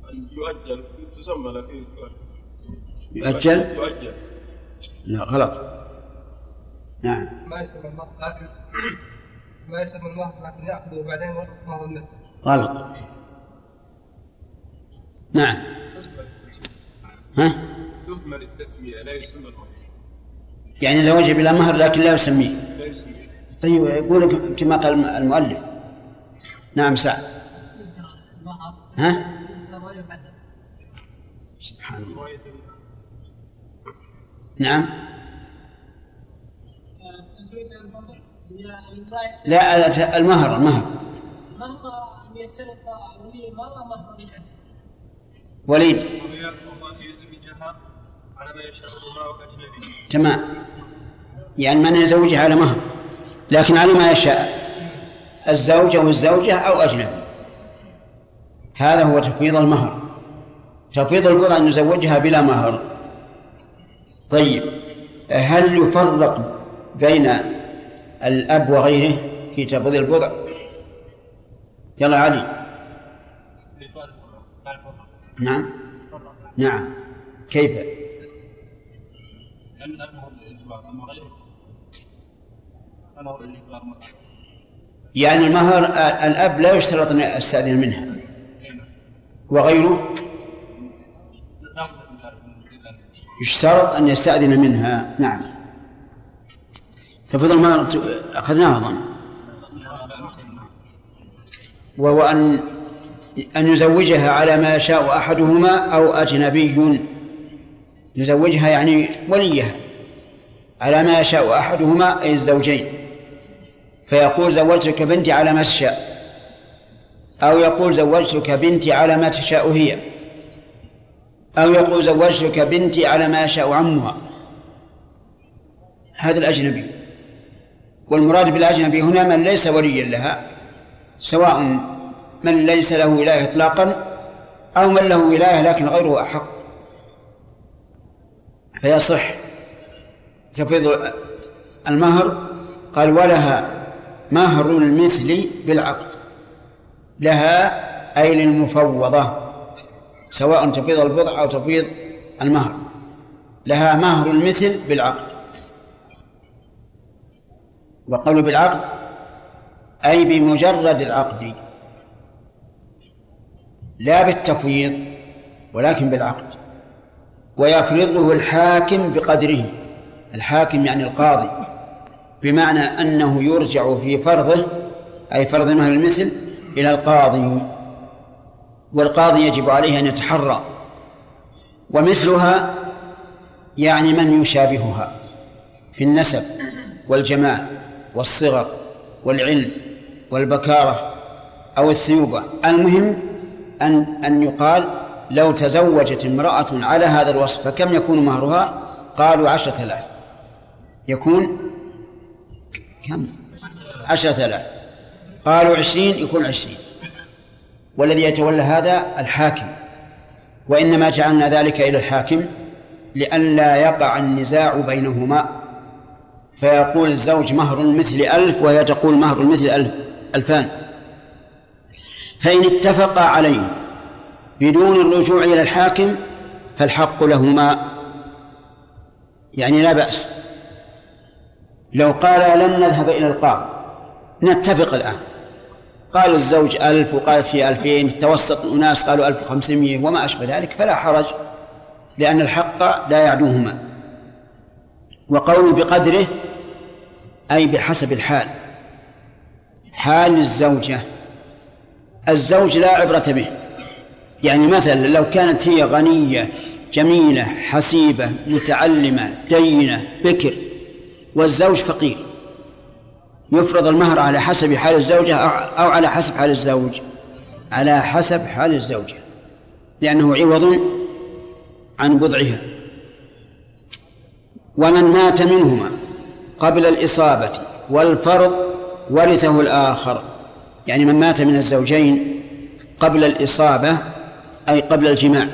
أن يؤجل تسمى لكن يؤجل؟ يؤجل. لا غلط. نعم. ما يسمى المهر لكن ما يسمى المهر لكن ياخذه بعدين مهر المثل غلط. نعم. ها؟ يضمن التسمية لا يسمى يعني زوجها بلا مهر لكن لا يسميه. لا يسمى طيب يقول كما قال المؤلف. نعم سعد. ها؟ سبحان الله. نعم. لا المهر المهر. وليد. تمام. يعني من يزوجها على مهر لكن على ما يشاء الزوج أو الزوجة أو أجنبي. هذا هو تفويض المهر. تفويض البضع أن يزوجها بلا مهر. طيب هل يفرق بين الأب وغيره في تفويض البضع يلا علي. نعم. نعم. كيف؟ يعني المهر الأب لا يشترط أن يستأذن منها. وغيره؟ يشترط أن يستأذن منها. نعم. تفضل ما أخذناها أظن. وهو أن أن يزوجها على ما يشاء أحدهما أو أجنبي يزوجها يعني وليها على ما يشاء أحدهما أي الزوجين. فيقول زوجتك بنتي على ما تشاء أو يقول زوجتك بنتي على ما تشاء هي أو يقول زوجتك بنتي على ما يشاء عمها. هذا الأجنبي. والمراد بالأجنبي هنا من ليس وليا لها سواء من ليس له ولاية إطلاقا أو من له ولاية لكن غيره أحق. فيصح. تفيض المهر. قال ولها مهر المثل بالعقد. لها أي للمفوضة سواء تفيض البضع أو تفيض المهر. لها مهر المثل بالعقد. وقول بالعقد أي بمجرد العقد. لا بالتفويض ولكن بالعقد. ويفرضه الحاكم بقدره. الحاكم يعني القاضي. بمعنى أنه يرجع في فرضه أي فرض مهر المثل إلى القاضي. والقاضي يجب عليه أن يتحرى. ومثلها يعني من يشابهها في النسب والجمال والصغر والعلم والبكارة أو الثيوبة. المهم أن أن يقال لو تزوجت امرأة على هذا الوصف فكم يكون مهرها؟ قالوا عشرة آلاف. يكون كم؟ عشرة آلاف. قالوا عشرين يكون عشرين. والذي يتولى هذا الحاكم. وإنما جعلنا ذلك إلى الحاكم لئلا يقع النزاع بينهما. فيقول الزوج مهر مثل ألف وهي تقول مهر مثل ألف ألفان. فإن اتفقا عليه بدون الرجوع إلى الحاكم فالحق لهما. يعني لا بأس. لو قال لن نذهب إلى القاضي نتفق الآن. قال الزوج ألف وقالت هي ألفين توسط أناس قالوا ألف وخمسمية وما أشبه ذلك فلا حرج لأن الحق لا يعدوهما. وقول بقدره أي بحسب الحال حال الزوجة الزوج لا عبرة به. يعني مثلا لو كانت هي غنية جميلة حسيبة متعلمة دينة بكر والزوج فقير. يفرض المهر على حسب حال الزوجة أو على حسب حال الزوج. على حسب حال الزوجة. لأنه عوض عن بضعها ومن مات منهما قبل الإصابة والفرض ورثه الآخر. يعني من مات من الزوجين قبل الإصابة أي قبل الجماع.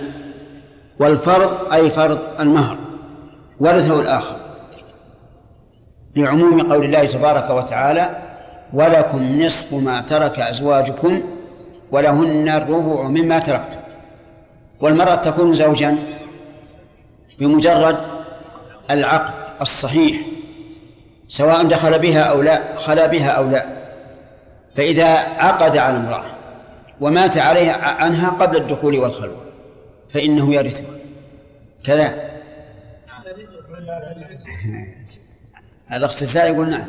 والفرض أي فرض المهر. ورثه الآخر. لعموم قول الله تبارك وتعالى ولكم نصف ما ترك أزواجكم ولهن الربع مما تركتم. والمرأة تكون زوجا بمجرد العقد الصحيح سواء دخل بها أو لا خلا بها أو لا. فإذا عقد على امرأة ومات عليها عنها قبل الدخول والخلوة فإنه يرثها كذا. الأخ يقول نعم.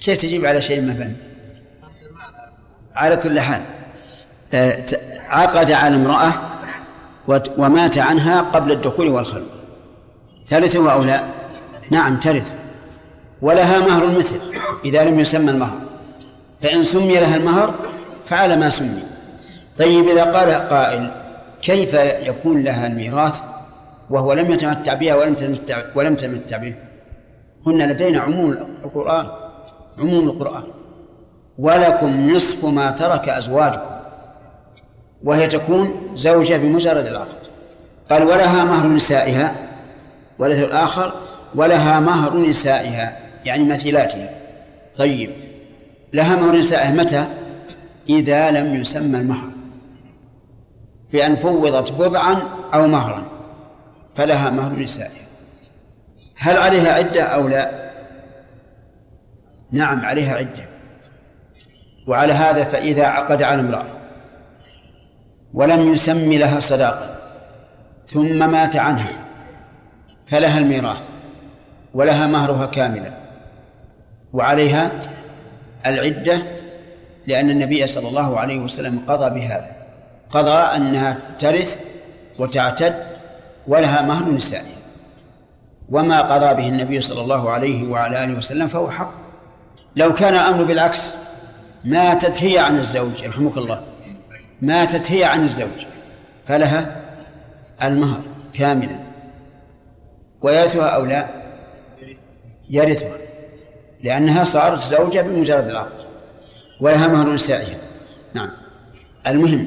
كيف تجيب على شيء ما فهمت؟ على كل حال آه، عقد على امرأة ومات عنها قبل الدخول والخلوة. ترثه أو لا؟ نعم ترث. ولها مهر المثل إذا لم يسمى المهر. فإن سمي لها المهر فعلى ما سمي. طيب إذا قال قائل كيف يكون لها الميراث وهو لم يتمتع بها ولم تمتع ولم تمتع به؟ هن لدينا عموم القرآن عموم القرآن. ولكم نصف ما ترك أزواجكم وهي تكون زوجة بمجرد العقد. قال ولها مهر نسائها ولها الآخر ولها مهر نسائها يعني مثيلاتها. طيب لها مهر نسائها متى إذا لم يسمى المهر بأن فوضت بضعا أو مهرا فلها مهر نسائها هل عليها عدة أو لا؟ نعم عليها عدة. وعلى هذا فإذا عقد على امرأة ولم يسمي لها صداقة ثم مات عنها فلها الميراث ولها مهرها كاملا. وعليها العدة لأن النبي صلى الله عليه وسلم قضى بهذا. قضى أنها ترث وتعتد ولها مهر نسائها وما قضى به النبي صلى الله عليه وعلى آله وسلم فهو حق. لو كان الأمر بالعكس ماتت هي عن الزوج يرحمك الله ماتت هي عن الزوج فلها المهر كاملا. ويرثها أو لا؟ يرثها. لأنها صارت زوجة بمجرد العقد ولها مهر نسائها نعم. المهم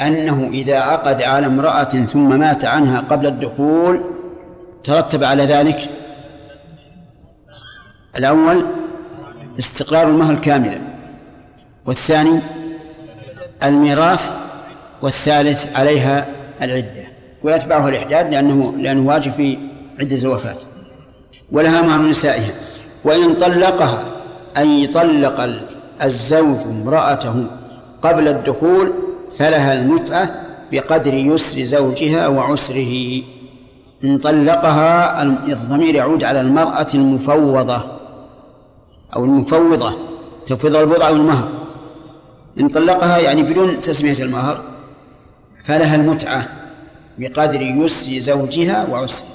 أنه إذا عقد على امرأة ثم مات عنها قبل الدخول ترتب على ذلك الأول استقرار المهر كاملا والثاني الميراث والثالث عليها العدة ويتبعه الإحداد لأنه لأنه واجب في عدة الوفاة. ولها مهر نسائها وإن طلقها أي طلق الزوج امرأته قبل الدخول فلها المتعة بقدر يسر زوجها وعسره. إن طلقها الضمير يعود على المرأة المفوضة أو المفوضة تفوض البضع والمهر إن طلقها يعني بدون تسمية المهر فلها المتعة بقدر يسر زوجها وعسره.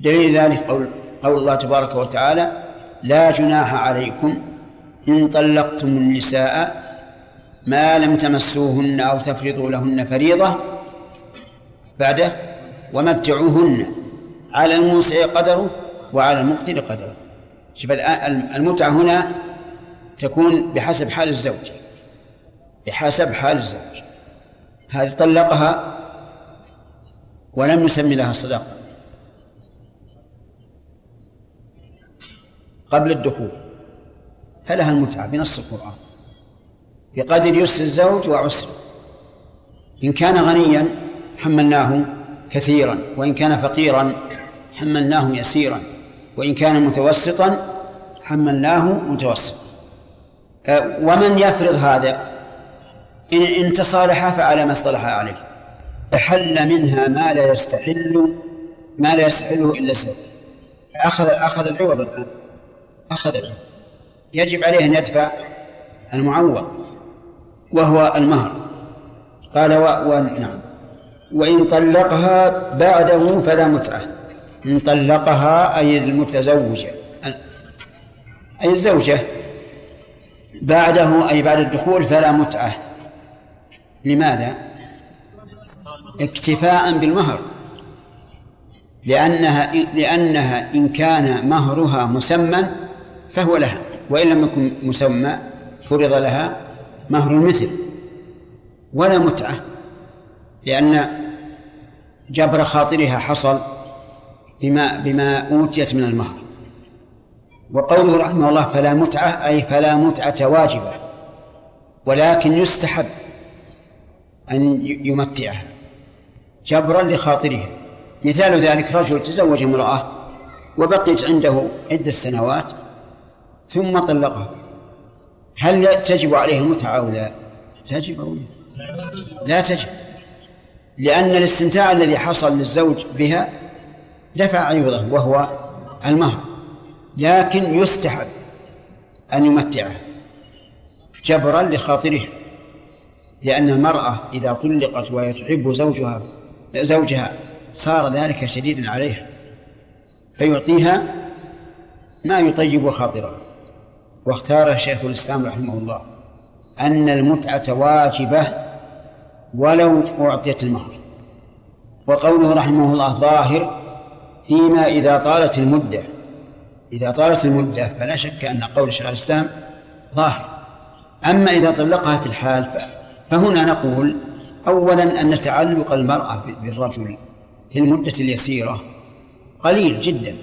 دليل ذلك قول قول الله تبارك وتعالى لا جناح عليكم إن طلقتم النساء ما لم تمسوهن أو تفرضوا لهن فريضة بعده ومتعوهن على الموسع قدره وعلى المقتل قدره. شوف المتعة هنا تكون بحسب حال الزوج بحسب حال الزوج. هذه طلقها ولم يسمي لها صداقة. قبل الدخول فلها المتعة بنص القرآن. بقدر يسر الزوج وعسره. إن كان غنيا حملناه كثيرا وإن كان فقيرا حملناه يسيرا وإن كان متوسطا حملناه متوسطا. أه، ومن يفرض هذا؟ إن إن تصالحا فعلى ما اصطلحا عليه. أحل منها ما لا يستحل ما لا يستحله إلا الزوج. أخذ أخذ العوض الآن. أخذ العوض يجب عليه أن يدفع المعوض وهو المهر. قال و... و... نعم. وإن طلقها بعده فلا متعة. إن طلقها أي المتزوجة أي الزوجة بعده أي بعد الدخول فلا متعة. لماذا؟ اكتفاء بالمهر. لأنها لأنها إن كان مهرها مسمى فهو لها وإن لم يكن مسمى فرض لها مهر المثل ولا متعة لأن جبر خاطرها حصل بما بما أوتيت من المهر. وقوله رحمه الله فلا متعة أي فلا متعة واجبة ولكن يستحب أن يمتعها جبرا لخاطرها. مثال ذلك رجل تزوج امرأة وبقيت عنده عدة سنوات ثم طلقها هل تجب عليه المتعة أو لا؟ تجب أو لا؟ لا تجب لأن الاستمتاع الذي حصل للزوج بها دفع عوضه وهو المهر لكن يستحب أن يمتعها جبرا لخاطرها لأن المرأة إذا طلقت وهي تحب زوجها زوجها صار ذلك شديدا عليها فيعطيها ما يطيب خاطرها واختار شيخ الإسلام رحمه الله أن المتعة واجبة ولو أعطيت المهر. وقوله رحمه الله ظاهر فيما إذا طالت المدة إذا طالت المدة فلا شك أن قول شيخ الإسلام ظاهر. أما إذا طلقها في الحال فهنا نقول أولا أن تعلق المرأة بالرجل في المدة اليسيرة قليل جدا.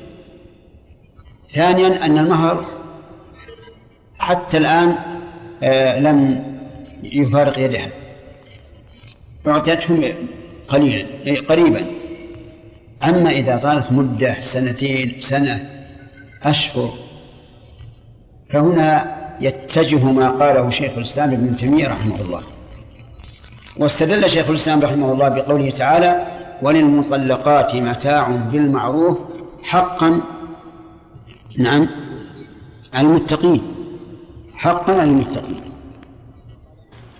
ثانيا أن المهر حتى الآن آه، لم يفارق يدها. أعطيته قليلا قريبا. أما إذا طالت مدة سنتين سنة أشهر فهنا يتجه ما قاله شيخ الإسلام ابن تيمية رحمه الله. واستدل شيخ الإسلام رحمه الله بقوله تعالى وللمطلقات متاع بالمعروف حقا نعم المتقين. حقا على المتقين.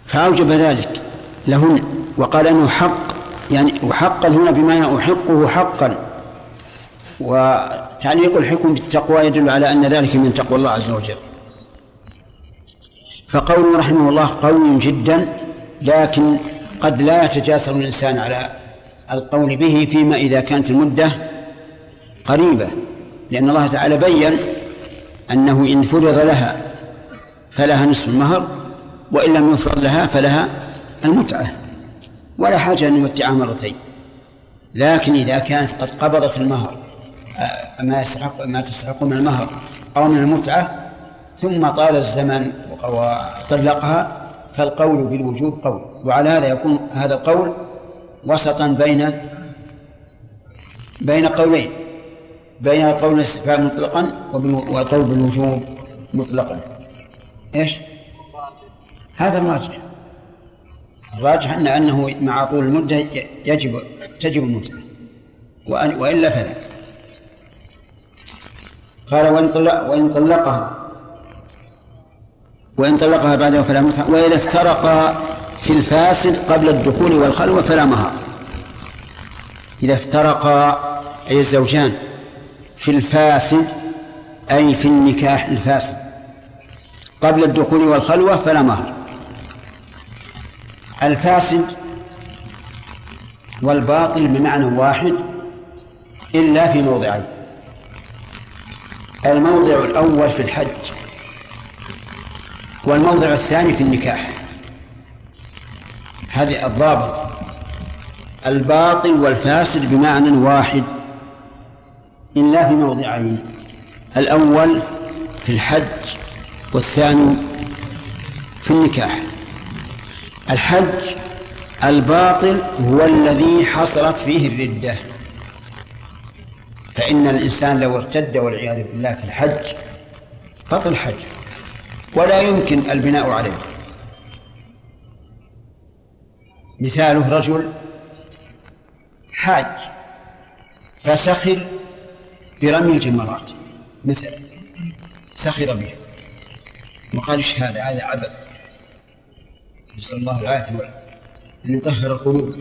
فأوجب ذلك لهن وقال أنه حق يعني وحقا هنا بمعنى أحقه حقا. وتعليق الحكم بالتقوى يدل على أن ذلك من تقوى الله عز وجل. فقوله رحمه الله قوي جدا لكن قد لا يتجاسر الإنسان على القول به فيما إذا كانت المدة قريبة. لأن الله تعالى بين أنه إن فرض لها فلها نصف المهر وإن لم يفرض لها فلها المتعة ولا حاجة أن يمتعها مرتين. لكن إذا كانت قد قبضت المهر آه، ما يستحق ما تستحق من المهر أو من المتعة ثم طال الزمن وطلقها فالقول بالوجوب قول. وعلى هذا يكون هذا القول وسطا بين بين قولين بين قول الاستفهام مطلقا والقول بالوجوب مطلقا. إيش؟ هذا الراجح. الراجح أن أنه مع طول المدة يجب تجب المتعة. وإلا فلا. قال وإن طلق وإن طلقها. وإن طلقها بعده فلا متعة. وإذا افترقا في الفاسد قبل الدخول والخلوة فلا مهر إذا افترقا أي الزوجان في الفاسد أي في النكاح الفاسد. قبل الدخول والخلوة فلا مهر. الفاسد والباطل بمعنى واحد إلا في موضعين. الموضع الأول في الحج والموضع الثاني في النكاح. هذه الضابط. الباطل والفاسد بمعنى واحد إلا في موضعين. الأول في الحج والثاني في النكاح. الحج الباطل هو الذي حصلت فيه الردة. فإن الإنسان لو ارتد والعياذ بالله في الحج بطل الحج. ولا يمكن البناء عليه. مثاله رجل حاج فسخر برمي الجمرات. مثلا سخر به. وقال إيش هذا هذا عبث. نسأل الله العافية أن يطهر القلوب.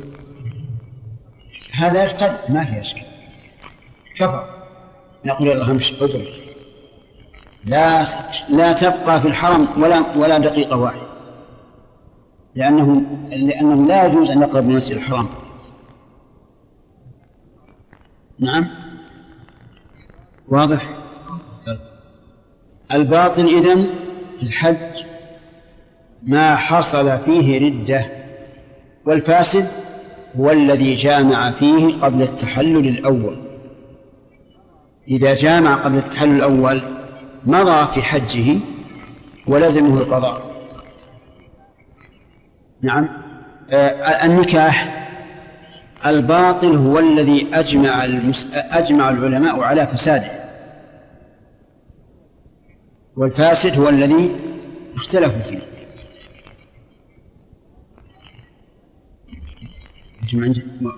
هذا يرتد ما في أشكال. كفر. نقول الله امشي ادرك لا لا تبقى في الحرم ولا ولا دقيقة واحدة. لأنه لأنه لا يجوز أن يقرب من المسجد الحرام. نعم؟ واضح؟ الباطل إذن الحج ما حصل فيه ردة والفاسد هو الذي جامع فيه قبل التحلل الأول. إذا جامع قبل التحلل الأول مضى في حجه ولزمه القضاء. نعم. آه النكاح الباطل هو الذي أجمع. أجمع العلماء على فساده. والفاسد هو الذي اختلفوا فيه.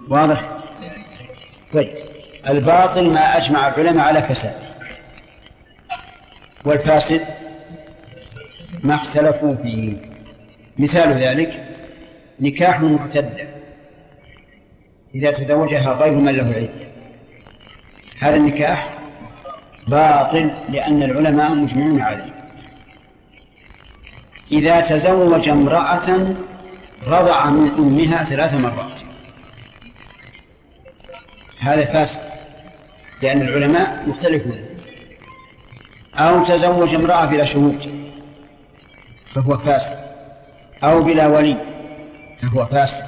واضح؟ طيب. الباطل ما أجمع العلماء على فساد. والفاسد ما اختلفوا فيه. مثال ذلك نكاح معتدة. إذا تزوجها غير من له عدة. هذا النكاح باطل لأن العلماء مجمعون عليه. إذا تزوج امرأة رضع من أمها ثلاث مرات. هذا فاسد لأن العلماء مختلفون. أو تزوج امرأة بلا شهود فهو فاسد. أو بلا ولي فهو فاسد.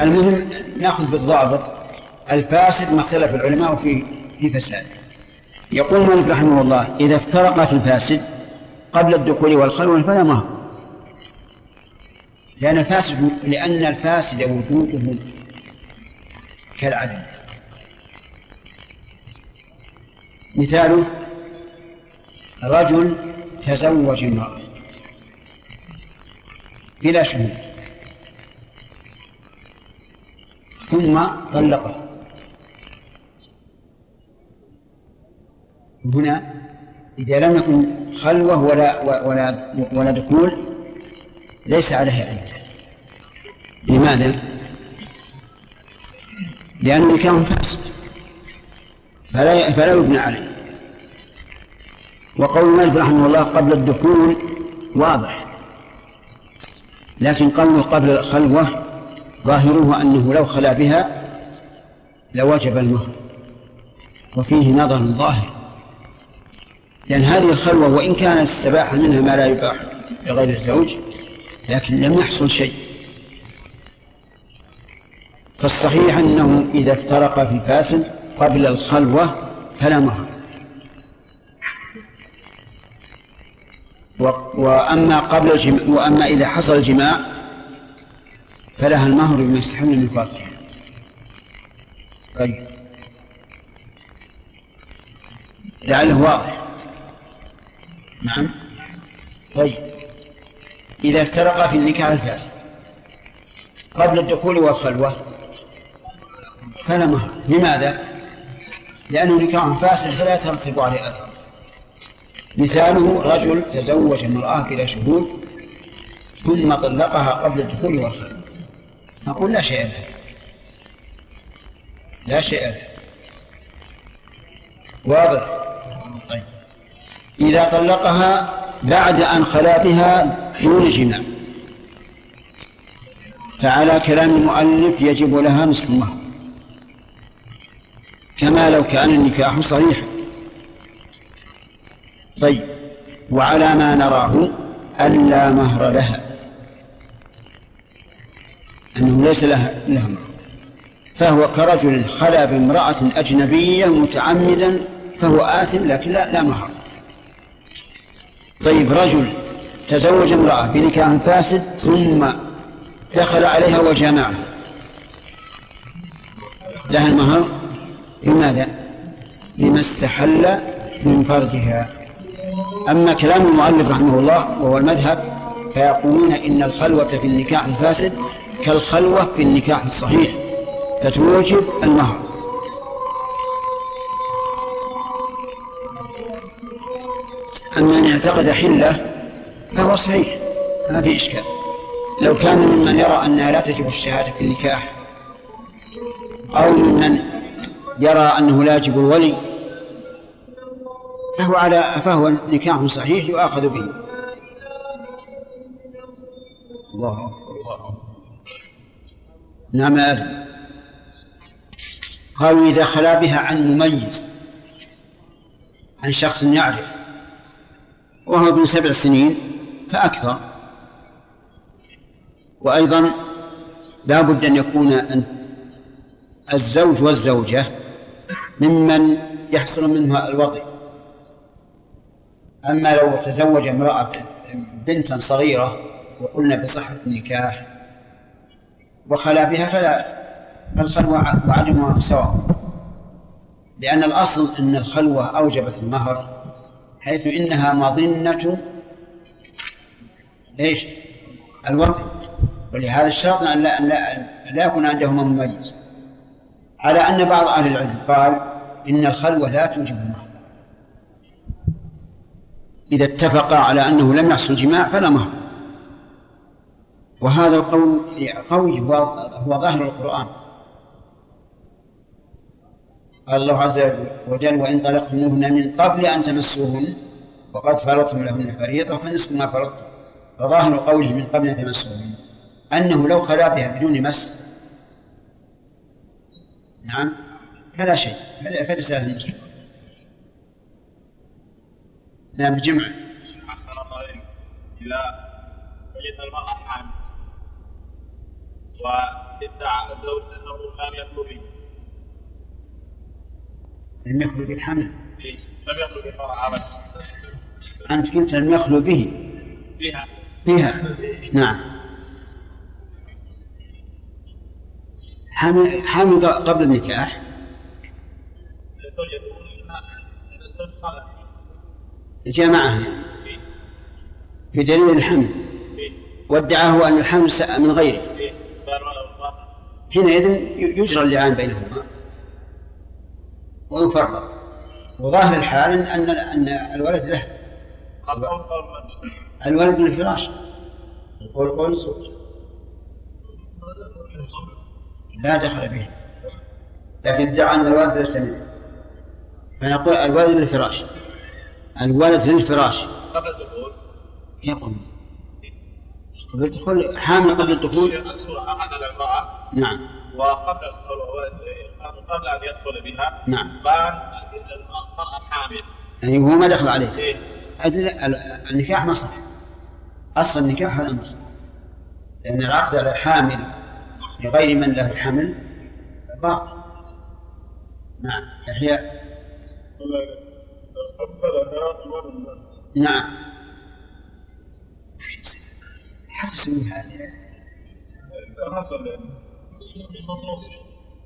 المهم نأخذ بالضابط. الفاسد ما اختلف العلماء في في فساده يقول مالك رحمه الله إذا افترقت الفاسد قبل الدخول والخلوة فلا مهر لأن الفاسد لأن الفاسد وجوده كالعدم. مثاله رجل تزوج امرأة بلا شهود ثم طلقه. هنا إذا لم يكن خلوة ولا ولا ولا دخول ليس عليه عدة لماذا؟ لأن النكاح فاسد. فلا فلا يبنى عليه. وقول مالك رحمه الله قبل الدخول واضح. لكن قوله قبل الخلوة ظاهره أنه لو خلا بها لوجب المهر. وفيه نظر ظاهر. لأن هذه الخلوة وإن كانت استباح منها ما لا يباح لغير الزوج لكن لم يحصل شيء. فالصحيح أنه إذا افترق في الفاسد قبل الخلوة فلا مهر وأما قبل الجماع وأما إذا حصل الجماع فلها المهر بما يستحل من فرجها طيب. لعله واضح. نعم. طيب. إذا افترقا في النكاح الفاسد قبل الدخول والخلوة. فلا مهر. لماذا؟ لأنه نكاح فاسد فلا ترتب عليه أثر. مثاله رجل تزوج امرأة بلا شهود ثم طلقها قبل الدخول والخلوة. نقول لا شيء له لا شيء له واضح؟ طيب. إذا طلقها بعد أن خلا بها دون جماع فعلى كلام المؤلف يجب لها نصف المهر كما لو كان النكاح صحيحا طيب وعلى ما نراه ألا مهر لها. أنه ليس لها لها مهر. فهو كرجل خلا بامرأة أجنبية متعمدا فهو آثم لكن لا, لا مهر. طيب رجل تزوج امرأة بنكاح فاسد ثم دخل عليها وجامعها لها المهر لماذا؟ لما استحل من فرجها أما كلام المؤلف رحمه الله وهو المذهب فيقولون إن الخلوة في النكاح الفاسد كالخلوة في النكاح الصحيح فتوجب المهر. أن يعتقد حلة فهو صحيح. ما في إشكال. لو كان ممن يرى أنها لا تجب الشهادة في النكاح أو ممن يرى أنه لا يجب الولي فهو على فهو نكاح صحيح يؤاخذ به. الله نعم أدري قالوا إذا خلا بها عن مميز عن شخص يعرف وهو ابن سبع سنين فأكثر. وأيضا لا بد أن يكون الزوج والزوجة ممن يحصل منها الوضع أما لو تزوج امرأة بنتا صغيرة وقلنا بصحة النكاح وخلا بها فلا فالخلوة وعدمها سواء. لأن الأصل أن الخلوة أوجبت المهر حيث إنها مظنة. إيش؟ الوطن ولهذا الشرط أن لا, أن لا, أن لا يكون عندهما مميز. على أن بعض أهل العلم قال إن الخلوة لا توجب المهر إذا اتفقا على أنه لم يحصل جماع فلا مهر. وهذا القول قوي هو ظاهر القرآن. قال الله عز وجل وإن طلقتموهن من قبل أن تمسوهن وقد فرضتم لهن فريضة فنصف ما فرضتم فظاهر قوله من قبل أن تمسوهن أنه لو خلا بها بدون مس نعم فلا شيء فليس هذا المشكلة نعم جمع أحسن الله إذا المرأة حامل وإدعى الزوج أنه لم به. لم يخلو بالحمل إيه، لم يخلو بالمرأة أبدا أنت قلت لم يخلو به. بها بها نعم. حامل حامل قبل النكاح. جاء معها بدليل الحمل. وادعاه أن الحمل من غيره. حينئذ يجرى اللعان بينهما. ويفرق وظاهر الحال أن أن الولد له. الولد للفراش القول قول الزوج لا دخل به. لكن ادعى أن الولد ليس منه فنقول الولد للفراش الولد للفراش قبل الدخول يقول قبل الدخول حامل قبل الدخول. أخذ الامرأة نعم. وقبل الدخول قبل أن يدخل بها. نعم. بان أن المرأة حامل. يعني هو ما دخل عليه. إيه؟ النكاح ما صح أصل النكاح هذا ما صح لأن العقد على حامل لغير من له حمل باطل. نعم. يحيى نعم. حسن هذا.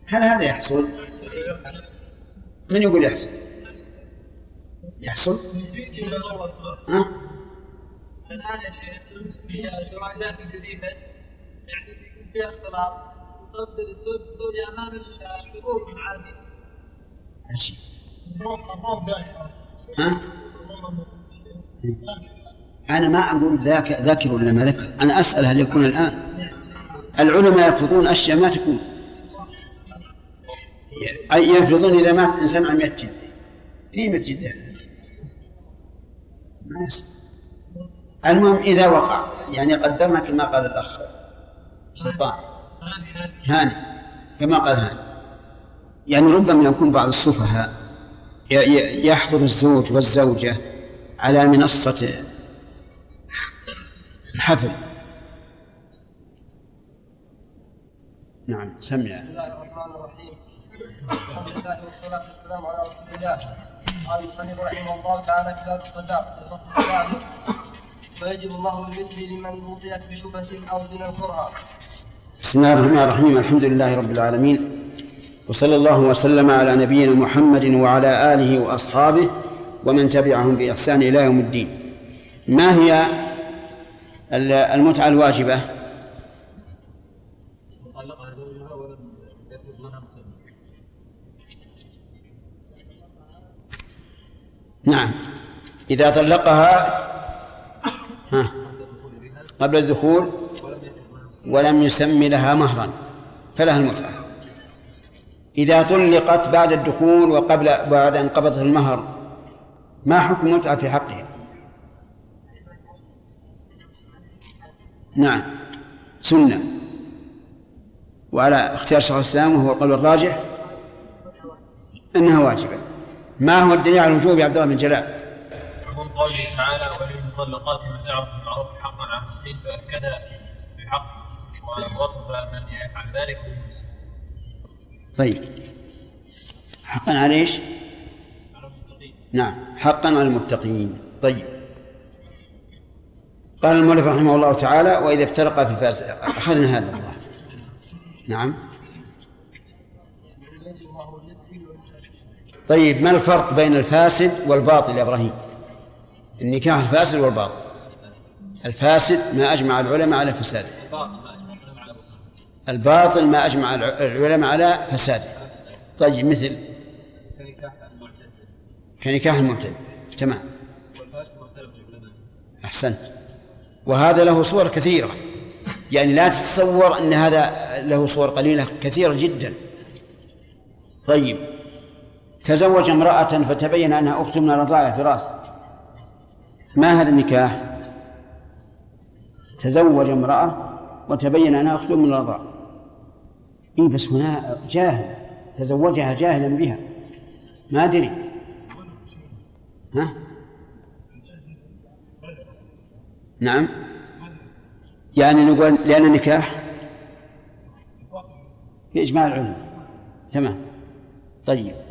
هل هذا يحصل؟ من يقول يحصل؟ يحصل؟ ها؟ الان يا شيخ في الزواجات الجديده يعني يكون فيها اختلاط الزوج الزوج امام الحضور عزيز عجيب ها؟ أنا ما أقول ذاك ذاكر ولا ما ذكر أنا أسأل هل يكون الآن العلماء يفرضون أشياء ما تكون أي يفرضون إذا مات إنسان عن مئة جدة في مئة جدة ما يصير. المهم إذا وقع يعني قدرنا كما قال الأخ سلطان. هاني كما قال هاني. يعني ربما يكون بعض السفهاء يحضر الزوج والزوجة على منصة الحفل. نعم سمع. بسم الله الرحمن الرحيم. لله والصلاة والسلام على رسول الله. رحمه الله تعالى الفصل فيجب الله لمن وطئت بشبهة أو زنا كرها بسم الله الرحمن الرحيم الحمد لله رب العالمين. وصلى الله وسلم على نبينا محمد وعلى آله وأصحابه ومن تبعهم بإحسان إلى يوم الدين. ما هي ال- المتعة الواجبة؟ نعم. إذا طلقها ها قبل الدخول ولم يسمي لها مهرا فلها المتعة. إذا طلقت بعد الدخول وقبل بعد أن قبضت المهر ما حكم المتعة في حقها؟ نعم. سنة. وعلى اختيار شيخ الإسلام وهو القول الراجح أنها واجبة. ما هو الدليل على الوجوب يا عبد الله بن جلال؟ عموم قوله تعالى وللمطلقات متاع بالمعروف حقا على المحسنين فأكد بحق ووصف من يفعل ذلك. طيب. حقا على إيش؟ نعم. حقا على المتقين. طيب. قال المؤلف رحمه الله تعالى وإذا افترقا في فاس أخذنا هذا. الله نعم. طيب ما الفرق بين الفاسد والباطل يا إبراهيم؟ النكاح الفاسد والباطل. الفاسد ما أجمع العلماء على فساده. الباطل ما أجمع العلماء على فساده. طيب مثل كنكاح المعتد تمام. أحسنت. وهذا له صور كثيرة. يعني لا تتصور أن هذا له صور قليلة كثيرة جدا. طيب. تزوج امرأة فتبين أنها أخت من الرضاعة فراس ما هذا النكاح؟ تزوج امرأة وتبين أنها أخت من الرضاعة. اي بس هنا جاهل تزوجها جاهلا بها. ما أدري. ها؟ نعم. يعني نقول لأن النكاح؟ بإجماع العلماء تمام. طيب.